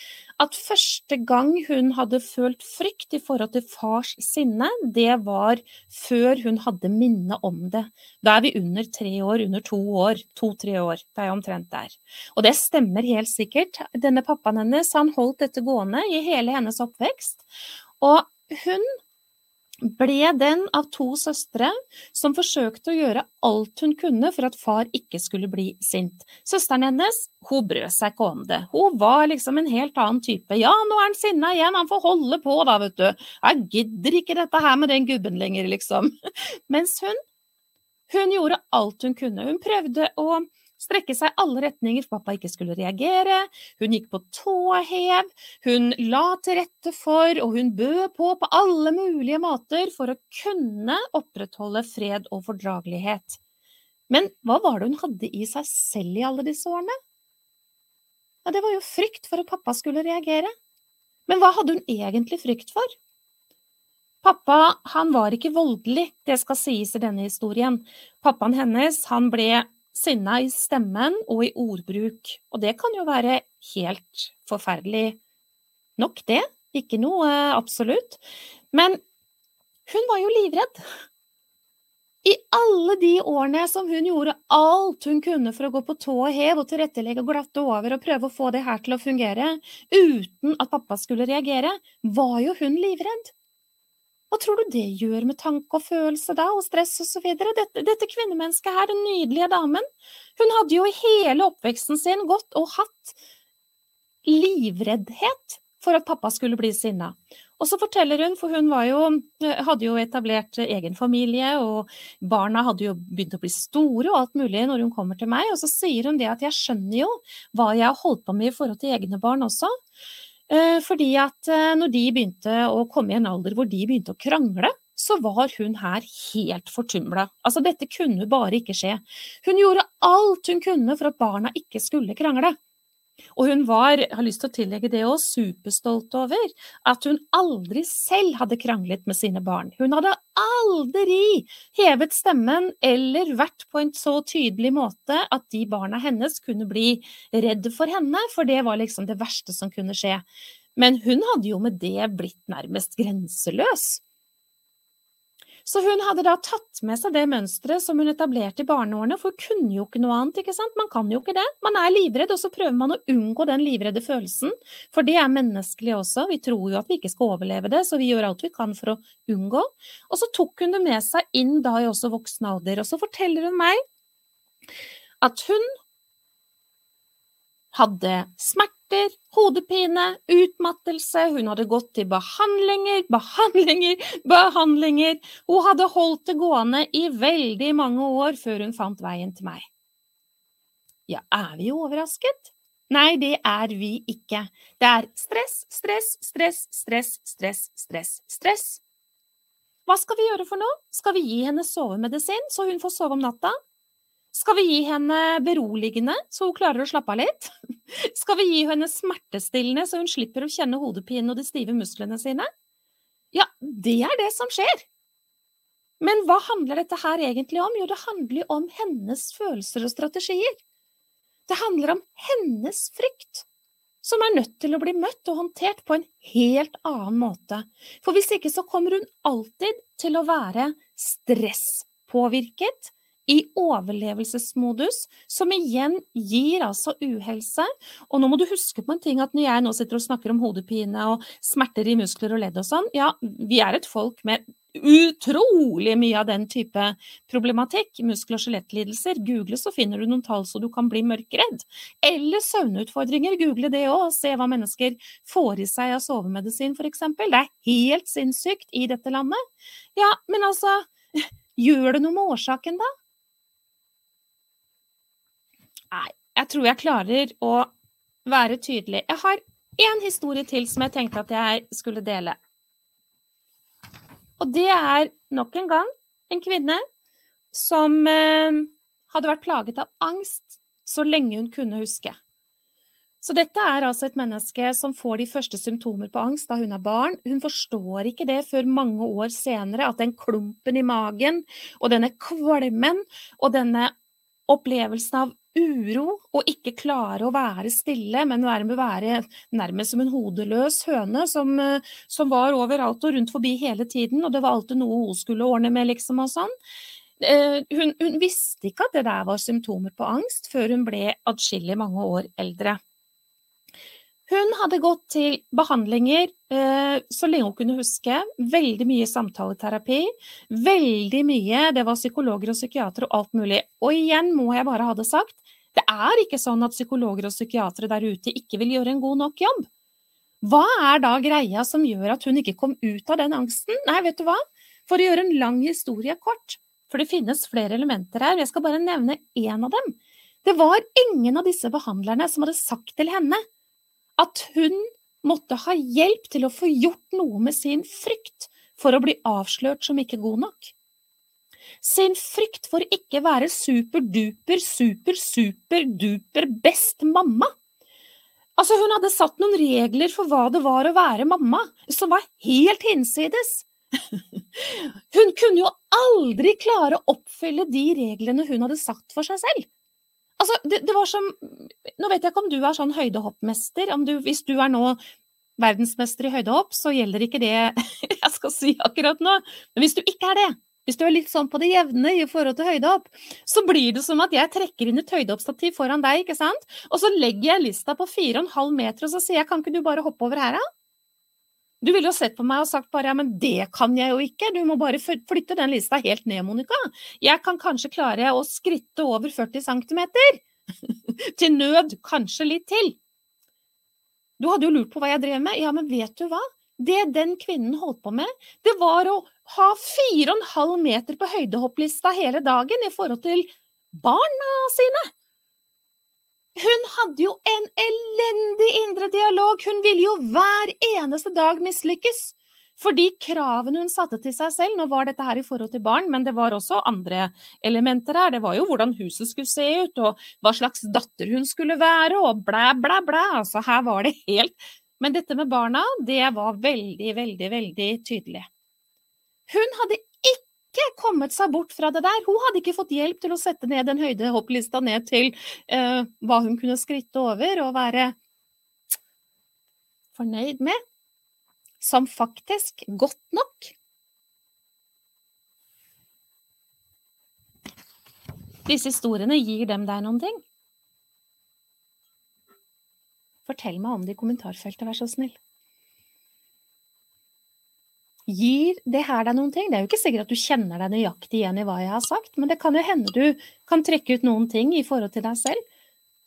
at første gang hun hadde følt frykt i forhold til fars sinne, det var før hun hadde minne om det. Da er vi under tre år, under to år, to-tre år. Det er omtrent der. Og det stemmer helt sikkert. Denne pappaen hennes, han holdt dette gående i hele hennes oppvekst. Og hun ble den av to søstre som forsøkte å gjøre alt hun kunne for at far ikke skulle bli sint. Søsteren hennes hun brød seg ikke om det. Hun var liksom en helt annen type. Ja, nå er han sinna igjen, han får holde på da, vet du. Jeg gidder ikke dette her med den gubben lenger, liksom. <laughs> Mens hun, hun gjorde alt hun kunne. Hun prøvde å strekke seg alle retninger for pappa ikke skulle reagere, hun gikk på tåhev, hun la til rette for, og hun bød på på alle mulige måter for å kunne opprettholde fred og fordragelighet. Men hva var det hun hadde i seg selv i alle disse årene? Ja, det var jo frykt for at pappa skulle reagere. Men hva hadde hun egentlig frykt for? Pappa han var ikke voldelig, det skal sies i denne historien. Pappaen hennes han ble sinna i stemmen og i ordbruk, og det kan jo være helt forferdelig nok, det. Ikke noe absolutt. Men hun var jo livredd. I alle de årene som hun gjorde alt hun kunne for å gå på tå og hev og tilrettelegge og glatte over og prøve å få det her til å fungere, uten at pappa skulle reagere, var jo hun livredd. Hva tror du det gjør med tanke og følelse da, og stress videre? Dette, dette kvinnemennesket her, den nydelige damen, hun hadde jo i hele oppveksten sin gått og hatt livreddhet for at pappa skulle bli sinna. Og så forteller hun, for hun jo, hadde jo etablert egen familie, og barna hadde jo begynt å bli store og alt mulig når hun kommer til meg, og så sier hun det at jeg skjønner jo hva jeg har holdt på med i forhold til egne barn også. Eh, fordi at eh, når de begynte å komme i en alder hvor de begynte å krangle, så var hun her helt fortumla. Altså, dette kunne bare ikke skje. Hun gjorde alt hun kunne for at barna ikke skulle krangle. Og hun var, har lyst til å tillegge det òg, superstolt over at hun aldri selv hadde kranglet med sine barn. Hun hadde aldri hevet stemmen eller vært på en så tydelig måte at de barna hennes kunne bli redd for henne, for det var liksom det verste som kunne skje. Men hun hadde jo med det blitt nærmest grenseløs. Så hun hadde da tatt med seg det mønsteret som hun etablerte i barneårene, for hun kunne jo ikke noe annet, ikke sant? Man kan jo ikke det. Man er livredd, og så prøver man å unngå den livredde følelsen, for det er menneskelig også. Vi tror jo at vi ikke skal overleve det, så vi gjør alt vi kan for å unngå. Og så tok hun det med seg inn da i også voksen alder, og så forteller hun meg at hun hadde smerter, hodepine, utmattelse, hun hadde gått til behandlinger, behandlinger, behandlinger. Hun hadde holdt det gående i veldig mange år før hun fant veien til meg. Ja, er vi overrasket? Nei, det er vi ikke. Det er stress, stress, stress, stress, stress, stress, stress. Hva skal vi gjøre for noe? Skal vi gi henne sovemedisin, så hun får sove om natta? Skal vi gi henne beroligende, så hun klarer å slappe av litt? <laughs> Skal vi gi henne smertestillende, så hun slipper å kjenne hodepinen og de stive musklene sine? Ja, det er det som skjer. Men hva handler dette her egentlig om? Jo, det handler om hennes følelser og strategier. Det handler om hennes frykt, som er nødt til å bli møtt og håndtert på en helt annen måte. For hvis ikke så kommer hun alltid til å være stresspåvirket, i overlevelsesmodus, som igjen gir altså uhelse. Og nå må du huske på en ting at når jeg nå sitter og snakker om hodepine og smerter i muskler og ledd og sånn, ja, vi er et folk med utrolig mye av den type problematikk, muskel- og skjelettlidelser. Google så finner du noen tall så du kan bli mørkredd. Eller søvnutfordringer, google det òg, se hva mennesker får i seg av sovemedisin f.eks. Det er helt sinnssykt i dette landet. Ja, men altså, <laughs> gjør det noe med årsaken da? Nei, jeg tror jeg klarer å være tydelig. Jeg har én historie til som jeg tenkte at jeg skulle dele. Og det er nok en gang en kvinne som eh, hadde vært plaget av angst så lenge hun kunne huske. Så dette er altså et menneske som får de første symptomer på angst da hun er barn. Hun forstår ikke det før mange år senere, at den klumpen i magen og denne kvalmen og denne opplevelsen av uro og ikke klare å være stille, men være, nærmest som en hodeløs høne som, eh, som, var overalt og rundt forbi hele tiden, og det var alltid noe hun skulle ordne med, liksom, og sånn. Eh, hun, hun visste ikke at det der var symptomer på angst, før hun ble adskillig mange år eldre. Hun hadde gått til behandlinger eh, så lenge hun kunne huske. Veldig mye samtaleterapi. Veldig mye Det var psykologer og psykiatere og alt mulig. Og igjen må jeg bare ha det sagt, det er ikke sånn at psykologer og psykiatere der ute ikke vil gjøre en god nok jobb. Hva er da greia som gjør at hun ikke kom ut av den angsten? Nei, vet du hva? For å gjøre en lang historie kort, for det finnes flere elementer her, jeg skal bare nevne én av dem. Det var ingen av disse behandlerne som hadde sagt til henne at hun måtte ha hjelp til å få gjort noe med sin frykt for å bli avslørt som ikke god nok. Sin frykt for ikke være superduper, super, superduper best mamma. Altså, hun hadde satt noen regler for hva det var å være mamma, som var helt hinsides. <laughs> Hun kunne jo aldri klare å oppfylle de reglene hun hadde satt for seg selv. Altså, det, det, var som Nå vet jeg ikke om du er sånn høydehoppmester. Du, hvis du er nå verdensmester i høydehopp, så gjelder ikke det <laughs> jeg skal si akkurat nå. Men hvis du ikke er det, hvis du er litt sånn på det jevne i forhold til høydehopp, så blir det som at jeg trekker inn et høydehoppstativ foran deg, ikke sant? Og så legger jeg lista på 4,5 meter, og så sier jeg kan ikke du bare hoppe over her, da? Du ville jo sett på meg og sagt bare ja, men det kan jeg jo ikke, du må bare flytte den lista helt ned, Monica. Jeg kan kanskje klare å skritte over 40 cm. <laughs> til nød kanskje litt til. Du hadde jo lurt på hva jeg drev med. Ja, men vet du hva? Det den kvinnen holdt på med, det var å ha 4,5 meter på høydehopplista hele dagen i forhold til barna sine. Hun hadde jo en elendig indre dialog, hun ville jo hver eneste dag mislykkes. Fordi kravene hun satte til seg selv, nå var dette her i forhold til barn, men det var også andre elementer her. Det var jo hvordan huset skulle se ut, og hva slags datter hun skulle være, og blæ, blæ, blæ. Altså her var det helt Men dette med barna, det var veldig, veldig, veldig tydelig. Hun hadde ikke kommet seg bort fra det der. Hun hadde ikke fått hjelp til å sette ned den høyde hopplista ned til uh, hva hun kunne skritte over og være fornøyd med, som faktisk godt nok. Disse historiene gir dem deg noen ting. Fortell meg om det i kommentarfeltet, vær så snill. Gir det her deg noen ting? Det er jo ikke sikkert at du kjenner deg nøyaktig igjen i hva jeg har sagt, men det kan jo hende du kan trekke ut noen ting i forhold til deg selv,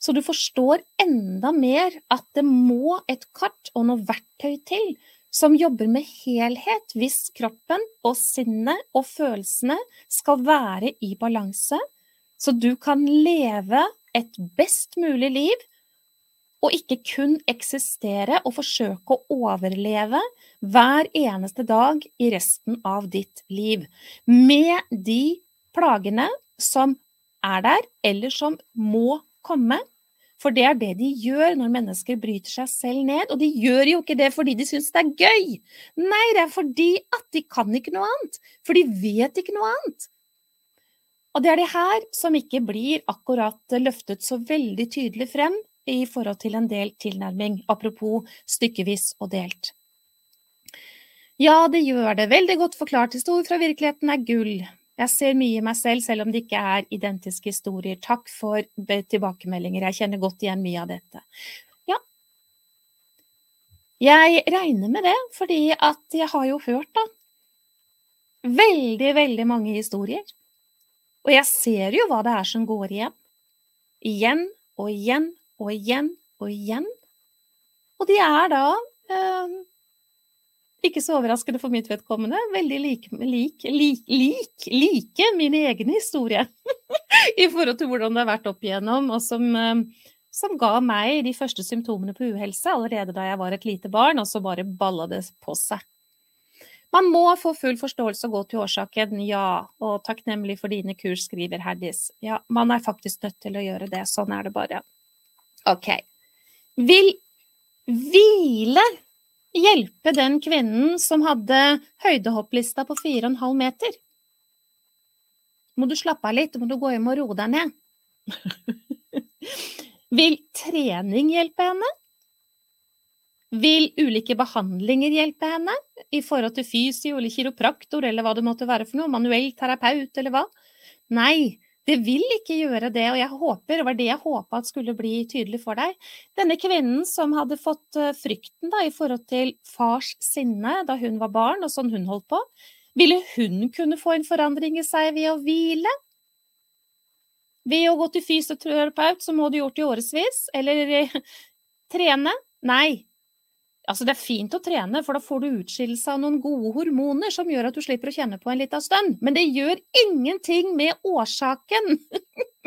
så du forstår enda mer at det må et kart og noe verktøy til som jobber med helhet hvis kroppen og sinnet og følelsene skal være i balanse, så du kan leve et best mulig liv og ikke kun eksistere og forsøke å overleve hver eneste dag i resten av ditt liv. Med de plagene som er der, eller som må komme. For det er det de gjør når mennesker bryter seg selv ned. Og de gjør jo ikke det fordi de syns det er gøy. Nei, det er fordi at de kan ikke noe annet. For de vet ikke noe annet. Og det er det her som ikke blir akkurat løftet så veldig tydelig frem i forhold til en delt tilnærming, apropos stykkevis og delt. Ja, det gjør det. Veldig godt forklart. Historie fra virkeligheten er gull. Jeg ser mye i meg selv, selv om det ikke er identiske historier. Takk for tilbakemeldinger. Jeg kjenner godt igjen mye av dette. Ja. Jeg regner med det, fordi at jeg har jo hørt, da, veldig, veldig mange historier. Og jeg ser jo hva det er som går igjen. Igjen og igjen og igjen og igjen. Og de er da, eh, ikke så overraskende for mitt vedkommende, veldig like, like, like, like min egen historie <laughs> i forhold til hvordan det har vært opp igjennom, og som, eh, som ga meg de første symptomene på uhelse allerede da jeg var et lite barn, og så bare balla det på seg. Man må få full forståelse og gå til årsaken, ja, og takknemlig for dine kurs, skriver Herdis. Ja, man er faktisk nødt til å gjøre det, sånn er det bare. Ok. Vil hvile hjelpe den kvinnen som hadde høydehopplista på 4,5 meter? Må du slappe av litt, må du gå hjem og roe deg ned. <laughs> Vil trening hjelpe henne? Vil ulike behandlinger hjelpe henne i forhold til fysio eller kiropraktor eller hva det måtte være for noe, manuell terapeut eller hva? Nei, det vil ikke gjøre det, og jeg håper, det var det jeg håpa skulle bli tydelig for deg. Denne kvinnen som hadde fått eh, frykten da, i forhold til fars sinne da hun var barn, og sånn hun holdt på, ville hun kunne få en forandring i seg ved å hvile? Ved å gå til fysioterapeut, som må du gjort i årevis, eller eh, trene? Nei, Altså, det er fint å trene, for da får du utskillelse av noen gode hormoner som gjør at du slipper å kjenne på en liten stund, men det gjør ingenting med årsaken.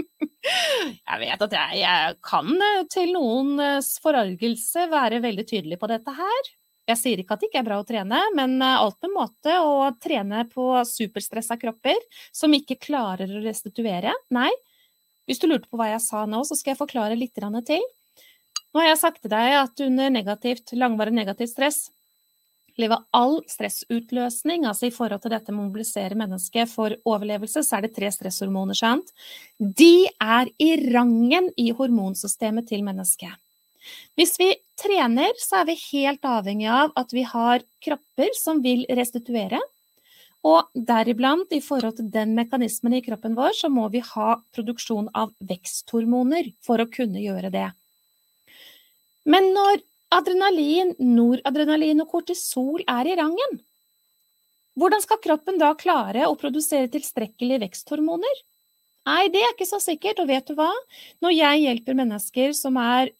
<laughs> jeg vet at jeg, jeg kan eh, til noens forargelse være veldig tydelig på dette her. Jeg sier ikke at det ikke er bra å trene, men eh, alt med måte. Å trene på superstressa kropper som ikke klarer å restituere. Nei. Hvis du lurte på hva jeg sa nå, så skal jeg forklare litt til. Nå har jeg sagt til deg at under negativt, langvarig negativt stress lever all stressutløsning, altså i forhold til dette med å mobilisere mennesket for overlevelse, så er det tre stresshormoner, sant? De er i rangen i hormonsystemet til mennesket. Hvis vi trener, så er vi helt avhengig av at vi har kropper som vil restituere. Og deriblant i forhold til den mekanismen i kroppen vår, så må vi ha produksjon av veksthormoner for å kunne gjøre det. Men når adrenalin, noradrenalin og kortisol er i rangen, hvordan skal kroppen da klare å produsere tilstrekkelige veksthormoner? Nei, det er ikke så sikkert, og vet du hva? Når jeg hjelper mennesker som er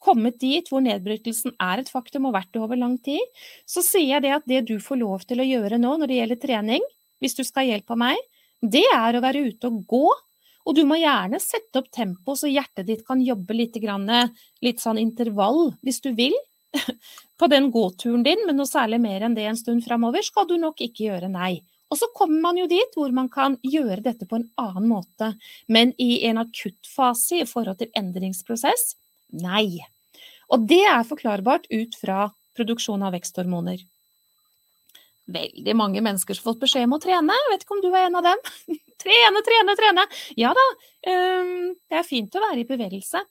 kommet dit hvor nedbrytelsen er et faktum og vært det over lang tid, så sier jeg det at det du får lov til å gjøre nå når det gjelder trening, hvis du skal ha hjelp av meg, det er å være ute og gå og du må gjerne sette opp tempo så hjertet ditt kan jobbe litt, litt sånn intervall, hvis du vil, <laughs> på den gåturen din, men noe særlig mer enn det en stund framover skal du nok ikke gjøre, nei. Og så kommer man jo dit hvor man kan gjøre dette på en annen måte, men i en akuttfase i forhold til endringsprosess, nei. Og det er forklarbart ut fra produksjon av veksthormoner veldig mange mennesker som har fått beskjed om å trene. Jeg vet ikke om du er en av dem? <laughs> trene, trene, trene. Ja da, um, det er fint å være i bevegelse.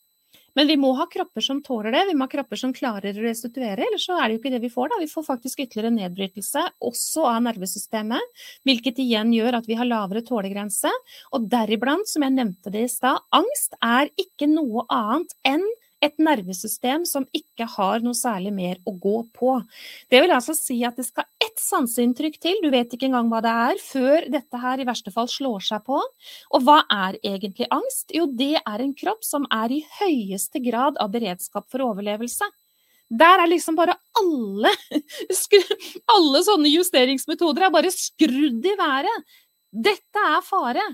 Men vi må ha kropper som tåler det, vi må ha kropper som klarer å restituere, ellers så er det jo ikke det vi får. da. Vi får faktisk ytterligere nedbrytelse, også av nervesystemet, hvilket igjen gjør at vi har lavere tålegrense. Og deriblant, som jeg nevnte det i stad, angst er ikke noe annet enn et nervesystem som ikke har noe særlig mer å gå på. Det vil altså si at det skal ett sanseinntrykk til, du vet ikke engang hva det er, før dette her i verste fall slår seg på. Og hva er egentlig angst? Jo, det er en kropp som er i høyeste grad av beredskap for overlevelse. Der er liksom bare alle, <laughs> alle sånne justeringsmetoder er bare skrudd i været. Dette er fare.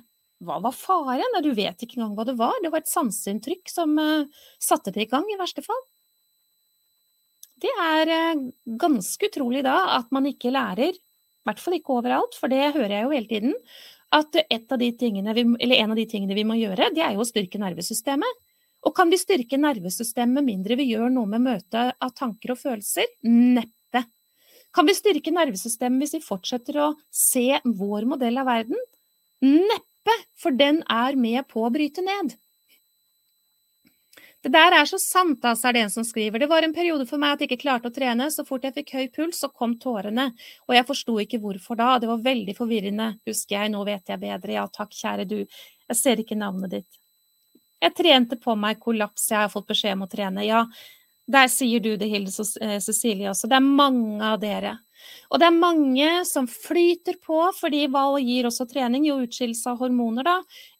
Hva var faren? Du vet ikke engang hva det var. Det var et sanseinntrykk som uh, satte det i gang, i verste fall. Det er uh, ganske utrolig da at man ikke lærer, i hvert fall ikke overalt, for det hører jeg jo hele tiden, at av vi, en av de tingene vi må gjøre, det er jo å styrke nervesystemet. Og kan vi styrke nervesystemet mindre vi gjør noe med møtet av tanker og følelser? Neppe. Kan vi styrke nervesystemet hvis vi fortsetter å se vår modell av verden? Neppe for den er med på å bryte ned. Det der er så sant, altså, er det en som skriver. Det var en periode for meg at jeg ikke klarte å trene. Så fort jeg fikk høy puls, så kom tårene. Og jeg forsto ikke hvorfor da. Det var veldig forvirrende, husker jeg. Nå vet jeg bedre. Ja takk, kjære du. Jeg ser ikke navnet ditt. Jeg trente på meg kollaps, jeg har fått beskjed om å trene. Ja, der sier du det, Hilde eh, Cecilie også. Det er mange av dere. Og det er mange som flyter på, fordi valg gir også trening? Jo, utskillelse av hormoner, da.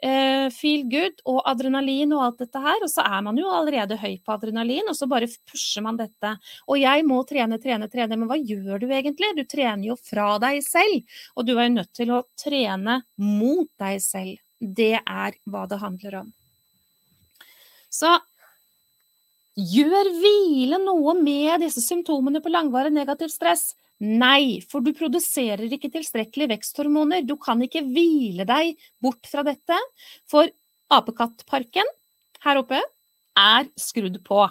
Eh, feel good og adrenalin og alt dette her. Og så er man jo allerede høy på adrenalin, og så bare pusher man dette. Og jeg må trene, trene, trene. Men hva gjør du egentlig? Du trener jo fra deg selv. Og du er nødt til å trene mot deg selv. Det er hva det handler om. Så gjør hvile noe med disse symptomene på langvarig negativt stress. Nei, for du produserer ikke tilstrekkelig veksthormoner. Du kan ikke hvile deg bort fra dette, for apekattparken her oppe er skrudd på.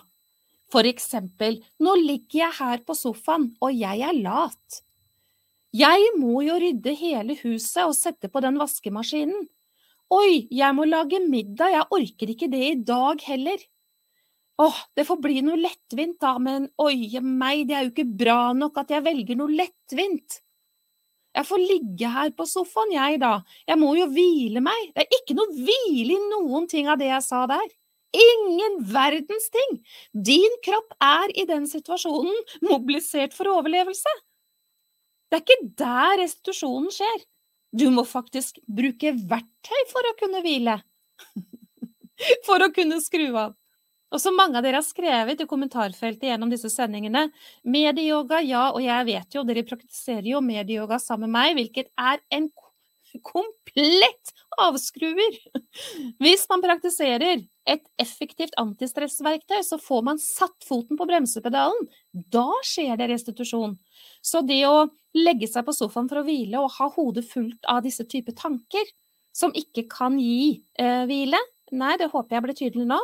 For eksempel, nå ligger jeg her på sofaen, og jeg er lat. Jeg må jo rydde hele huset og sette på den vaskemaskinen. Oi, jeg må lage middag, jeg orker ikke det i dag heller. Åh, det får bli noe lettvint da, men oie meg, det er jo ikke bra nok at jeg velger noe lettvint. Jeg får ligge her på sofaen, jeg da, jeg må jo hvile meg, det er ikke noe hvile i noen ting av det jeg sa der. Ingen verdens ting! Din kropp er i den situasjonen mobilisert for overlevelse. Det er ikke der restitusjonen skjer. Du må faktisk bruke verktøy for å kunne hvile. <laughs> For å kunne skru av. Og som mange av dere har skrevet i kommentarfeltet gjennom disse sendingene, medieyoga, ja, og jeg vet jo, dere praktiserer jo medieyoga sammen med meg, hvilket er en komplett avskruer. Hvis man praktiserer et effektivt antistressverktøy, så får man satt foten på bremsepedalen. Da skjer det restitusjon. Så det å legge seg på sofaen for å hvile og ha hodet fullt av disse typer tanker, som ikke kan gi eh, hvile, nei, det håper jeg blir tydelig nå,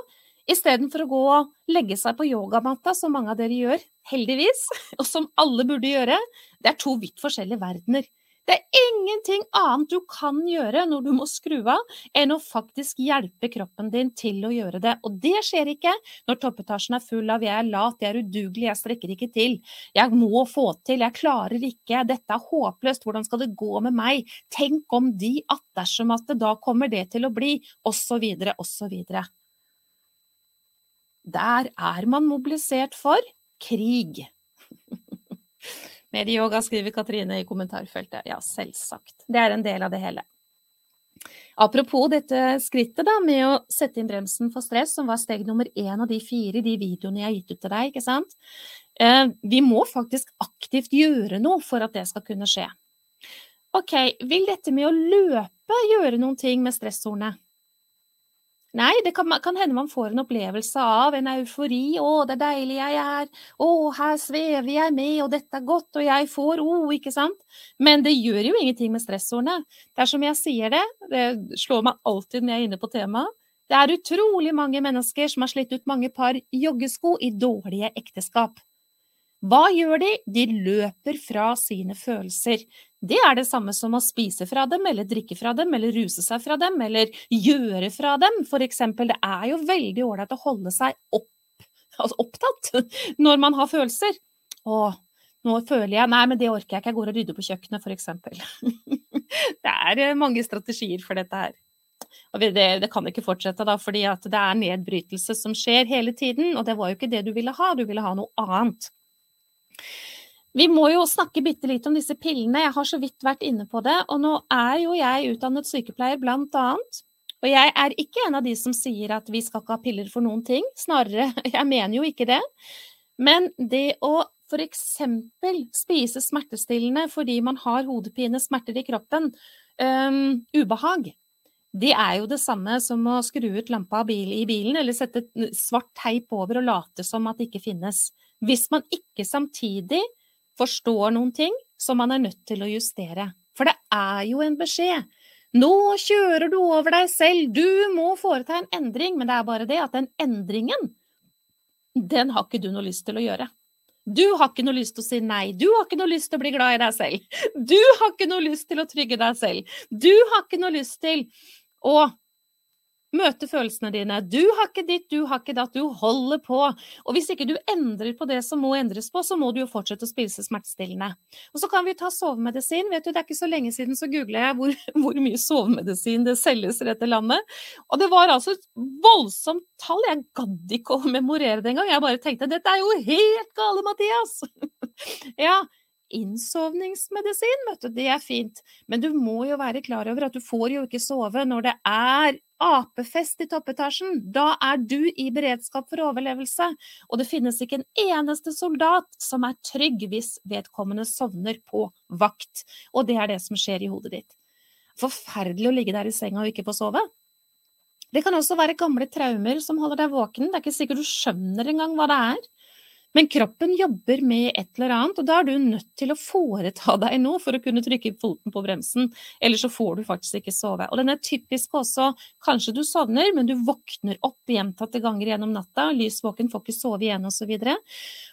Istedenfor å gå og legge seg på yogamatta, som mange av dere gjør, heldigvis, <laughs> og som alle burde gjøre, det er to vidt forskjellige verdener. Det er ingenting annet du kan gjøre når du må skru av, enn å faktisk hjelpe kroppen din til å gjøre det. Og det skjer ikke når toppetasjen er full av 'jeg er lat, jeg er udugelig, jeg strekker ikke til', 'jeg må få til', 'jeg klarer ikke', 'dette er håpløst, hvordan skal det gå med meg', 'tenk om de at dersom at det da kommer det til å bli', osv., osv. Der er man mobilisert for krig. Medieyoga, skriver Katrine i kommentarfeltet. Ja, selvsagt. Det er en del av det hele. Apropos dette skrittet da, med å sette inn bremsen for stress, som var steg nummer én av de fire i de videoene jeg har gitt ut til deg, ikke sant. Eh, vi må faktisk aktivt gjøre noe for at det skal kunne skje. Ok, vil dette med å løpe gjøre noen ting med stressordene? Nei, det kan, kan, hende man får en opplevelse av en eufori. 'Å, det er deilig jeg er. Å, her svever jeg med, og dette er godt, og jeg får o', oh, ikke sant? Men det gjør jo ingenting med stressordene. Det er som jeg sier det, det slår meg alltid når jeg er inne på temaet. Det er utrolig mange mennesker som har slitt ut mange par joggesko i dårlige ekteskap. Hva gjør de? De løper fra sine følelser. Det er det samme som å spise fra dem, eller drikke fra dem, eller ruse seg fra dem, eller gjøre fra dem. For eksempel, det er jo veldig ålreit å holde seg opp, altså opptatt <laughs> når man har følelser. Å, nå føler jeg Nei, men det orker jeg ikke, jeg går og rydder på kjøkkenet, for eksempel. <laughs> det er eh, mange strategier for dette her. Og det, det, kan ikke fortsette, da, fordi det er nedbrytelse som skjer hele tiden. Og det var jo ikke det du ville ha, du ville ha noe annet. Vi må jo snakke bitte litt om disse pillene, jeg har så vidt vært inne på det. Og nå er jo jeg utdannet sykepleier, blant annet. Og jeg er ikke en av de som sier at vi skal ikke ha piller for noen ting. Snarere, <laughs> jeg mener jo ikke det. Men det å f.eks. spise smertestillende fordi man har hodepine, smerter i kroppen, um, ubehag, det er jo det samme som å skru ut lampa i bilen eller sette svart teip over og late som at det ikke finnes. Hvis man ikke samtidig forstår noen ting som man er nødt til å justere. For det er jo en beskjed. Nå kjører du over deg selv, du må foreta en endring. Men det er bare det at den endringen, den har ikke du noe lyst til å gjøre. Du har ikke noe lyst til å si nei, du har ikke noe lyst til å bli glad i deg selv. Du har ikke noe lyst til å trygge deg selv. Du har ikke noe lyst til å Møte følelsene dine. Du har ikke ditt, du har ikke datt, du holder på. Og hvis ikke du endrer på det som må endres på, så må du jo fortsette å spise smertestillende. Og så kan vi ta sovemedisin. Vet du, det er ikke så lenge siden så googla jeg hvor, <laughs> hvor mye sovemedisin det selges i dette landet. Og det var altså et voldsomt tall. Jeg gadd ikke å memorere det engang. Jeg bare tenkte dette er jo helt gale, Mathias! <laughs> ja, innsovningsmedisin, vet du, det er fint. Men du må jo være klar over at du får jo ikke sove når det er apefest i toppetasjen. Da er du i beredskap for overlevelse. Og det finnes ikke en eneste soldat som er trygg hvis vedkommende sovner på vakt. Og det er det som skjer i hodet ditt. Forferdelig å ligge der i senga og ikke få sove. Det kan også være gamle traumer som holder deg våken. Det er ikke sikkert du skjønner engang hva det er. Men kroppen jobber med et eller annet, og da er du nødt til å foreta deg noe for å kunne trykke foten på bremsen, ellers så får du faktisk ikke sove. Og den er typisk også, kanskje du sovner, men du våkner opp gjentatte ganger gjennom natta, lys våken, får ikke sove igjen osv.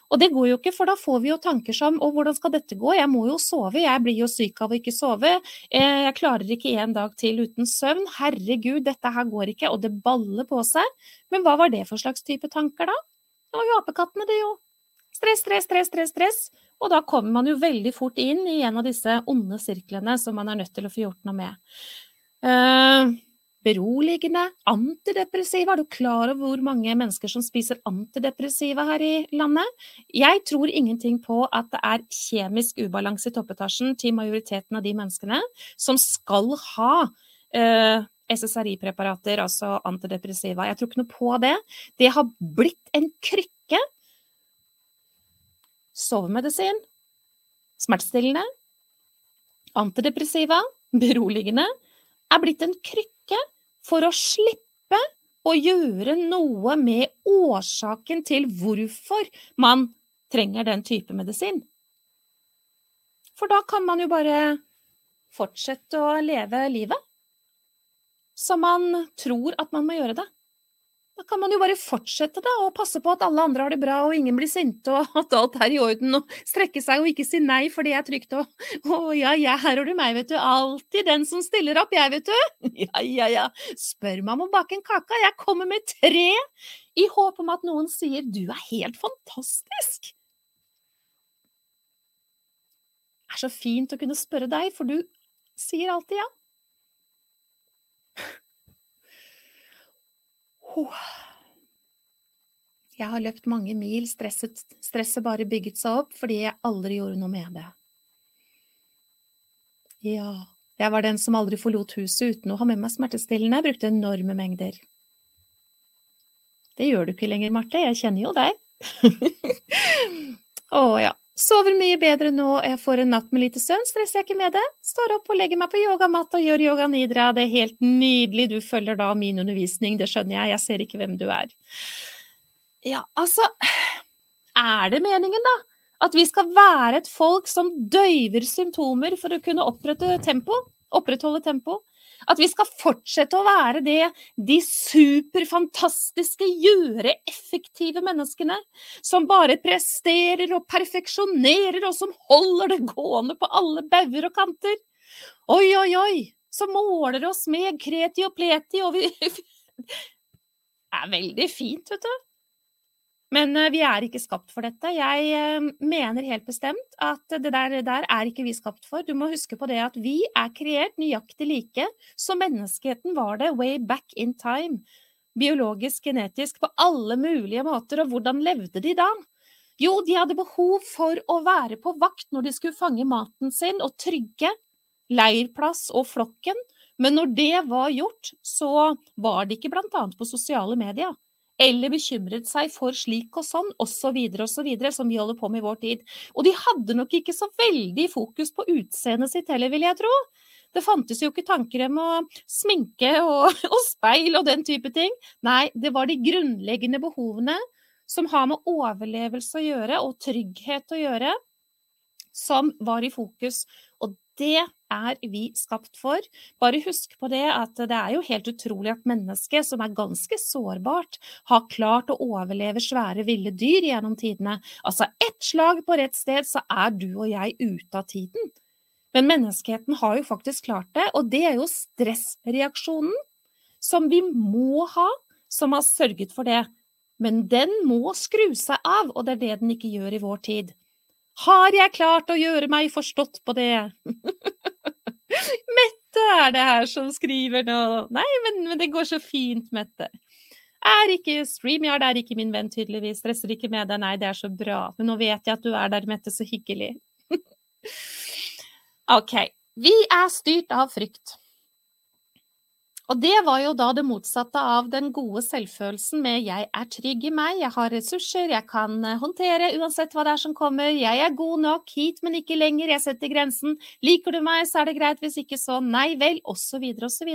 Og det går jo ikke, for da får vi jo tanker som å, hvordan skal dette gå, jeg må jo sove, jeg blir jo syk av å ikke sove, eh, jeg klarer ikke en dag til uten søvn, herregud, dette her går ikke, og det baller på seg. Men hva var det for slags type tanker da? Det var jo apekattene, det jo. Stress, stress, stress, stress, stress. Og da kommer man jo veldig fort inn i en av disse onde sirklene som man er nødt til å få gjort noe med. Uh, beroligende, antidepressiva. Er du klar over hvor mange mennesker som spiser antidepressiva her i landet? Jeg tror ingenting på at det er kjemisk ubalanse i toppetasjen til majoriteten av de menneskene som skal ha uh, SSRI-preparater, altså antidepressiva. Jeg tror ikke noe på det. Det har blitt en krykke sovemedisin, smertestillende, antidepressiva, beroligende, er blitt en krykke for å slippe å gjøre noe med årsaken til hvorfor man trenger den type medisin. For da kan man jo bare fortsette å leve livet som man tror at man må gjøre det. Da kan man jo bare fortsette da, og passe på at alle andre har det bra og ingen blir sinte og at alt er i orden, og strekke seg og ikke si nei for det er trygt og å ja, ja, her har du meg, vet du, alltid den som stiller opp, jeg, vet du. <laughs> Ja, ja, ja, spør meg om å bake en kake, jeg kommer med tre i håp om at noen sier du er helt fantastisk. Det er så fint å kunne spørre deg, for du sier alltid ja. Jeg har løpt mange mil, stresset, stresset bare bygget seg opp fordi jeg aldri gjorde noe med det. Ja, jeg var den som aldri forlot huset uten å ha med meg smertestillende, jeg brukte enorme mengder. Det gjør du ikke lenger, Marte, jeg kjenner jo deg. <laughs> Å ja. Sover mye bedre nå, jeg får en natt med lite søvn, stresser jeg ikke med det. Står opp og legger meg på yogamatt og gjør yoga nidra, det er helt nydelig, du følger da min undervisning, det skjønner jeg, jeg ser ikke hvem du er. Ja, altså, er det meningen, da? At vi skal være et folk som døyver symptomer for å kunne opprette tempo, opprettholde tempo? At vi skal fortsette å være det, de superfantastiske, gjøre-effektive menneskene som bare presterer og perfeksjonerer, og som holder det gående på alle bauger og kanter. Oi, oi, oi! Som måler oss med kreti og pleti, og vi Det <laughs> er veldig fint, vet du. Men eh, vi er ikke skapt for dette. Jeg eh, mener helt bestemt at det der, der, er ikke vi skapt for. Du må huske på det at vi er kreert nøyaktig like som menneskeheten var det way back in time. Biologisk, genetisk, på alle mulige måter. Og hvordan levde de da? Jo, de hadde behov for å være på vakt når de skulle fange maten sin og trygge leirplass og flokken. Men når det var gjort, så var de ikke blant annet på sosiale medier eller bekymret seg for slik og sånn, osv., osv., som vi holder på med i vår tid. Og de hadde nok ikke så veldig fokus på utseendet sitt heller, vil jeg tro. Det fantes jo ikke tanker om å sminke og, <laughs> og, speil og den type ting. Nei, det var de grunnleggende behovene som har med overlevelse å gjøre, og trygghet å gjøre, som var i fokus. Og det er vi skapt for. Bare husk på det at det er jo helt utrolig at mennesket, som er ganske sårbart, har klart å overleve svære ville dyr gjennom tidene. Altså ett slag på rett sted, så er du og jeg ute av tiden. Men menneskeheten har jo faktisk klart det, og det er jo stressreaksjonen som vi må ha, som har sørget for det. Men den må skru seg av, og det er det den ikke gjør i vår tid. Har jeg klart å gjøre meg forstått på det? <laughs> Mette er det her som skriver nå. Nei, men, men, det går så fint, Mette. Er ikke StreamYard er ikke min venn, tydeligvis. Stresser ikke med deg. Nei, det er så bra. Men nå vet jeg at du er der, Mette. Så hyggelig. <laughs> OK. Vi er styrt av frykt. Og det var jo da det motsatte av den gode selvfølelsen med 'jeg er trygg i meg, jeg har ressurser, jeg kan eh, håndtere uansett hva det er som kommer', 'jeg er god nok, hit, men ikke lenger, jeg setter grensen', 'liker du meg, så er det greit, hvis ikke så nei vel', osv., osv.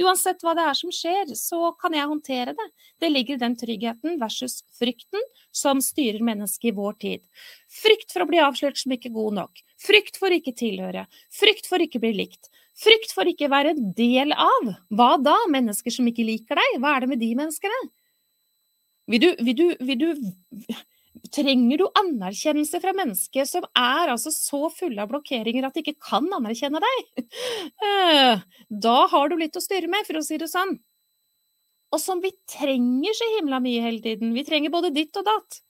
Uansett hva det er som skjer, så kan jeg håndtere det. Det ligger i den tryggheten versus frykten som styrer mennesket i vår tid. Frykt for å bli avslørt som ikke god nok, frykt for ikke tilhøre, frykt for ikke bli likt, Frykt for ikke å være en del av. Hva da? Mennesker som ikke liker deg? Hva er det med de menneskene? Vil du, vil du, vil du Trenger du anerkjennelse fra mennesker som er altså så fulle av blokkeringer at de ikke kan anerkjenne deg? Eh, da har du litt å styre med, for å si det sånn. Og som vi trenger så himla mye hele tiden. Vi trenger både ditt og datt.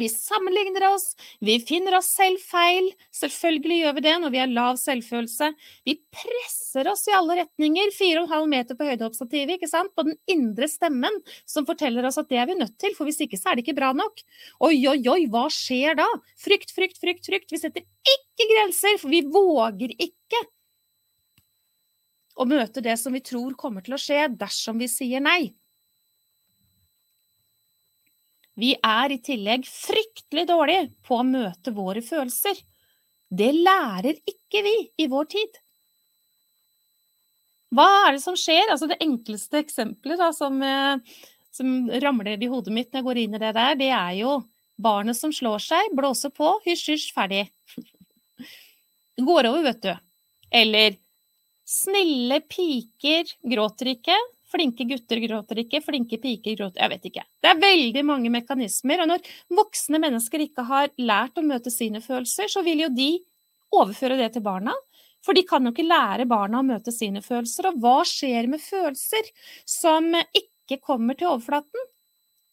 Vi sammenligner oss, vi finner oss selv feil. Selvfølgelig gjør vi det når vi har lav selvfølelse. Vi presser oss i alle retninger, 4,5 meter på høydehoppstativet, ikke sant, på den indre stemmen som forteller oss at det er vi nødt til, for hvis ikke så er det ikke bra nok. Oi, oi, oi, hva skjer da? Frykt, frykt, frykt, frykt. Vi setter ikke grenser, for vi våger ikke å møte det som vi tror kommer til å skje dersom vi sier nei. Vi er i tillegg fryktelig dårlige på å møte våre følelser. Det lærer ikke vi i vår tid. Hva er det som skjer? Altså det enkleste eksempelet da, som, eh, som, ramler i hodet mitt når jeg går inn i det der, det er jo barnet som slår seg, blåser på, hysj, hysj, ferdig. Går over, vet du. Eller snille piker gråter ikke, Flinke gutter gråter ikke, flinke piker gråter Jeg vet ikke. Det er veldig mange mekanismer. Og når voksne mennesker ikke har lært å møte sine følelser, så vil jo de overføre det til barna. For de kan jo ikke lære barna å møte sine følelser. Og hva skjer med følelser som ikke kommer til overflaten?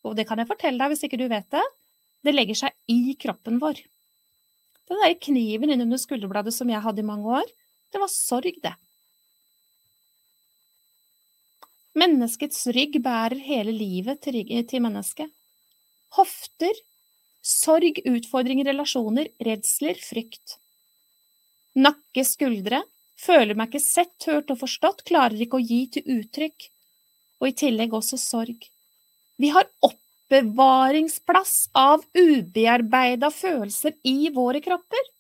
Og det kan jeg fortelle deg hvis ikke du vet det. Det legger seg i kroppen vår. Den der kniven innunder skulderbladet som jeg hadde i mange år, det var sorg, det. Menneskets rygg bærer hele livet til, til mennesket. Hofter, sorg, utfordringer, relasjoner, redsler, frykt. Nakke, skuldre, føler meg ikke sett, hørt og forstått, klarer ikke å gi til uttrykk, og i tillegg også sorg. Vi har oppbevaringsplass av ubearbeida følelser i våre kropper.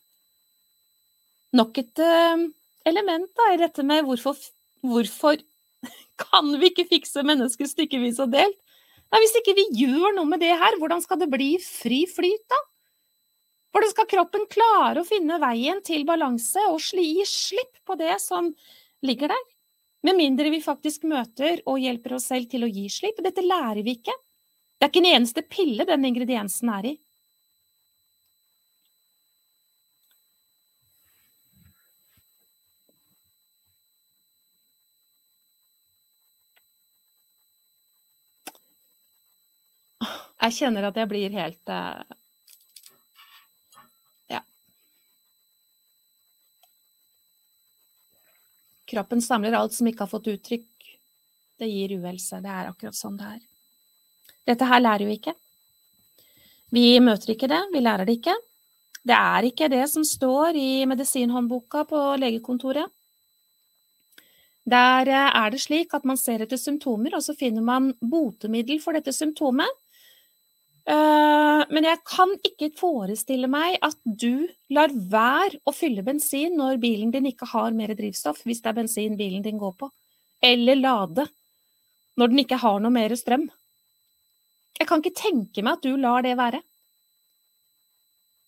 Nok et uh, element da, i dette med hvorfor, hvorfor kan vi ikke fikse mennesker stykkevis og delt? Nei, hvis ikke vi gjør noe med det her, hvordan skal det bli fri flyt, da? Hvordan skal kroppen klare å finne veien til balanse og gi slipp på det som ligger der? Med mindre vi faktisk møter og hjelper oss selv til å gi slipp. Dette lærer vi ikke. Det er ikke en eneste pille den ingrediensen er i. Jeg kjenner at jeg blir helt uh, Ja. Kroppen samler alt som ikke har fått uttrykk. Det gir uhelse. Det er akkurat sånn det er. Dette her lærer vi ikke. Vi møter ikke det, vi lærer det ikke. Det er ikke det som står i medisinhåndboka på legekontoret. Der eh, er det slik at man ser etter symptomer, og så finner man botemiddel for dette symptomet. Eh, men jeg kan ikke forestille meg at du lar være å fylle bensin når bilen din ikke har mer drivstoff, hvis det er bensin bilen din går på, eller lade når den ikke har noe mer strøm. Jeg kan ikke tenke meg at du lar det være.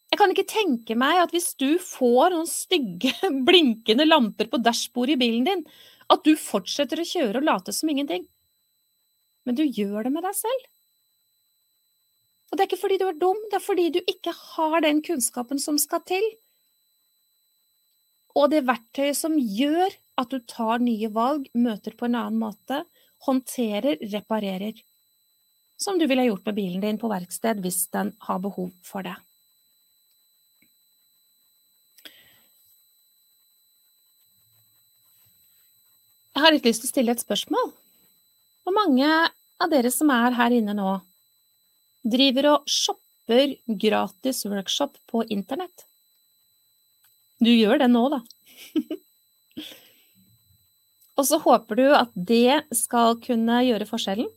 Jeg kan ikke tenke meg at hvis du får noen stygge, <laughs> blinkende lamper på dashbordet i bilen din, at du fortsetter å kjøre og late som ingenting. Men du gjør det med deg selv. Og det er ikke fordi du er dum, det er fordi du ikke har den kunnskapen som skal til. Og det verktøyet som gjør at du tar nye valg, møter på en annen måte, håndterer, reparerer. Som du ville gjort med bilen din på verksted hvis den har behov for det. Jeg har litt lyst til å stille et spørsmål. Hvor mange av dere som er her inne nå, driver og shopper gratis workshop på internett. Du gjør det nå, da. <laughs> og så håper du at det skal kunne gjøre forskjellen.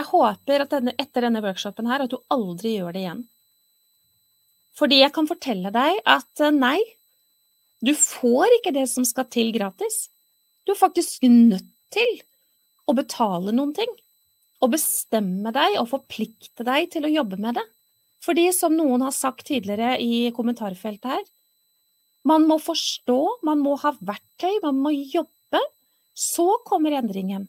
Jeg håper at denne, etter denne workshopen her, at du aldri gjør det igjen. Fordi jeg kan fortelle deg at eh, nei, du får ikke det som skal til gratis. Du er faktisk nødt til å betale noen ting å bestemme deg og forplikte deg til å jobbe med det. Fordi, som noen har sagt tidligere i kommentarfeltet her, man må forstå, man må ha verktøy, man må jobbe. Så kommer endringen.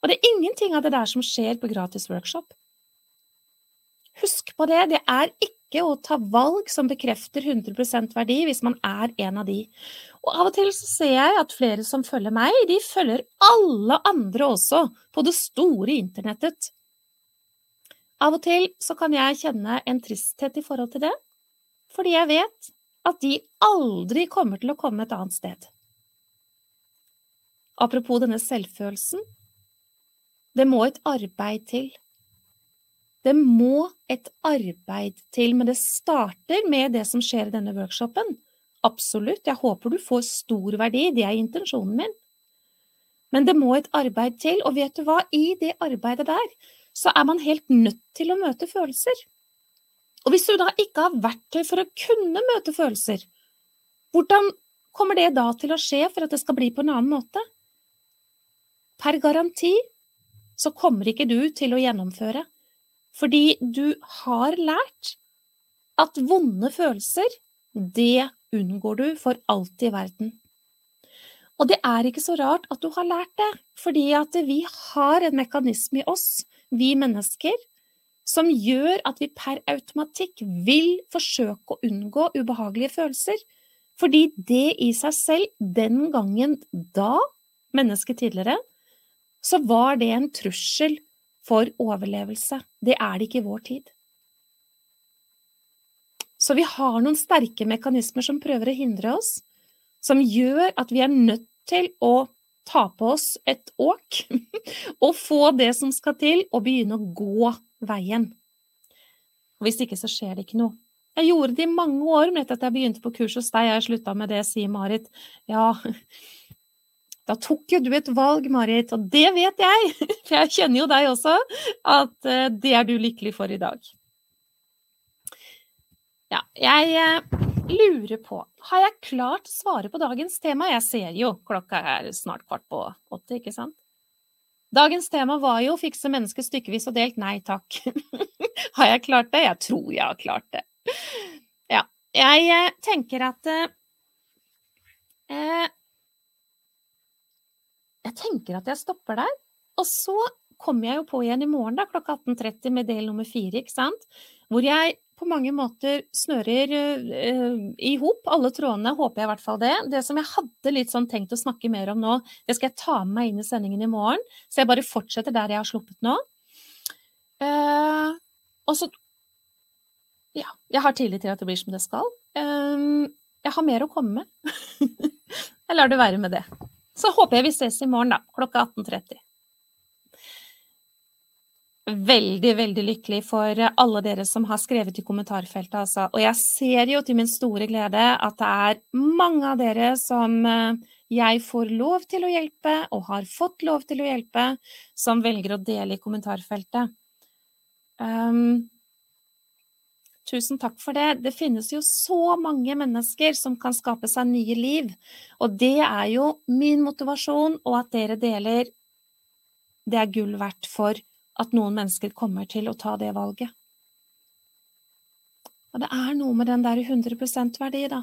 Og det er ingenting av det der som skjer på gratis workshop. Husk på det, det er ikke å ta valg som bekrefter 100% verdi, hvis man er en av de. Og av og til så ser jeg at flere som følger meg, de følger alle andre også, på det store internettet. Av og til så kan jeg kjenne en tristhet i forhold til det, fordi jeg vet at de aldri kommer til å komme et annet sted. Apropos denne selvfølelsen, det må et arbeid til. Det må et arbeid til, men det starter med det som skjer i denne workshopen. Absolutt, jeg håper du får stor verdi, det er intensjonen min. Men det må et arbeid til, og vet du hva, i det arbeidet der, så er man helt nødt til å møte følelser. Og hvis du da ikke har verktøy for å kunne møte følelser, hvordan kommer det da til å skje for at det skal bli på en annen måte? Per garanti så kommer ikke du til å gjennomføre fordi du har lært at vonde følelser, det unngår du for alt i verden. Og det er ikke så rart at du har lært det, fordi at vi har en mekanisme i oss, vi mennesker, som gjør at vi per automatikk vil forsøke å unngå ubehagelige følelser, fordi det i seg selv, den gangen da, mennesket tidligere, så var det en trussel for overlevelse. Det er det ikke i vår tid. Så vi har noen sterke mekanismer som prøver å hindre oss, som gjør at vi er nødt til å ta på oss et åk <laughs> og få det som skal til, og begynne å gå veien. Og Hvis ikke så skjer det ikke noe. Jeg gjorde det i mange år, men etter at jeg begynte på kurs hos deg, jeg slutta med det, sier Marit. Ja, <laughs> da tok jo du et valg, Marit, og det vet jeg, for <laughs> jeg kjenner jo deg også, at eh, det er du lykkelig for i dag. Ja, jeg eh, lurer på Har jeg klart å svare på dagens tema? Jeg ser jo klokka er snart kvart på åtte, ikke sant? Dagens tema var jo 'fikse mennesket stykkevis og delt'. Nei takk. <laughs> har jeg klart det? Jeg tror jeg har klart det. Ja. Jeg eh, tenker at eh, jeg tenker at jeg stopper der. Og så kommer jeg jo på igjen i morgen da, klokka 18.30 med del nummer fire, ikke sant? Hvor jeg på mange måter snører uh, i hop alle trådene, håper jeg i hvert fall det. Det som jeg hadde litt sånn tenkt å snakke mer om nå, det skal jeg ta med meg inn i sendingen i morgen. Så jeg bare fortsetter der jeg har sluppet nå. Uh, og så Ja, jeg har tillit til at det blir som det skal. Uh, jeg har mer å komme med. <laughs> jeg lar det være med det. Så håper jeg vi ses i morgen, da, klokka 18.30. Veldig, veldig lykkelig for alle dere som har skrevet i kommentarfeltet, altså. Og jeg ser jo til min store glede at det er mange av dere som eh, jeg får lov til å hjelpe, og har fått lov til å hjelpe, som velger å dele i kommentarfeltet. Um, Tusen takk for det. Det finnes jo så mange mennesker som kan skape seg nye liv. Og det er jo min motivasjon, og at dere deler, det er gull verdt for at noen mennesker kommer til å ta det valget. Og det er noe med den der 100% verdi, da.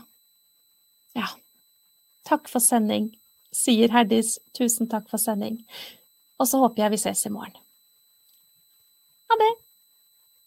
Ja. Takk for sending, sier Herdis. Tusen takk for sending. Og så håper jeg vi ses i morgen. Ha det!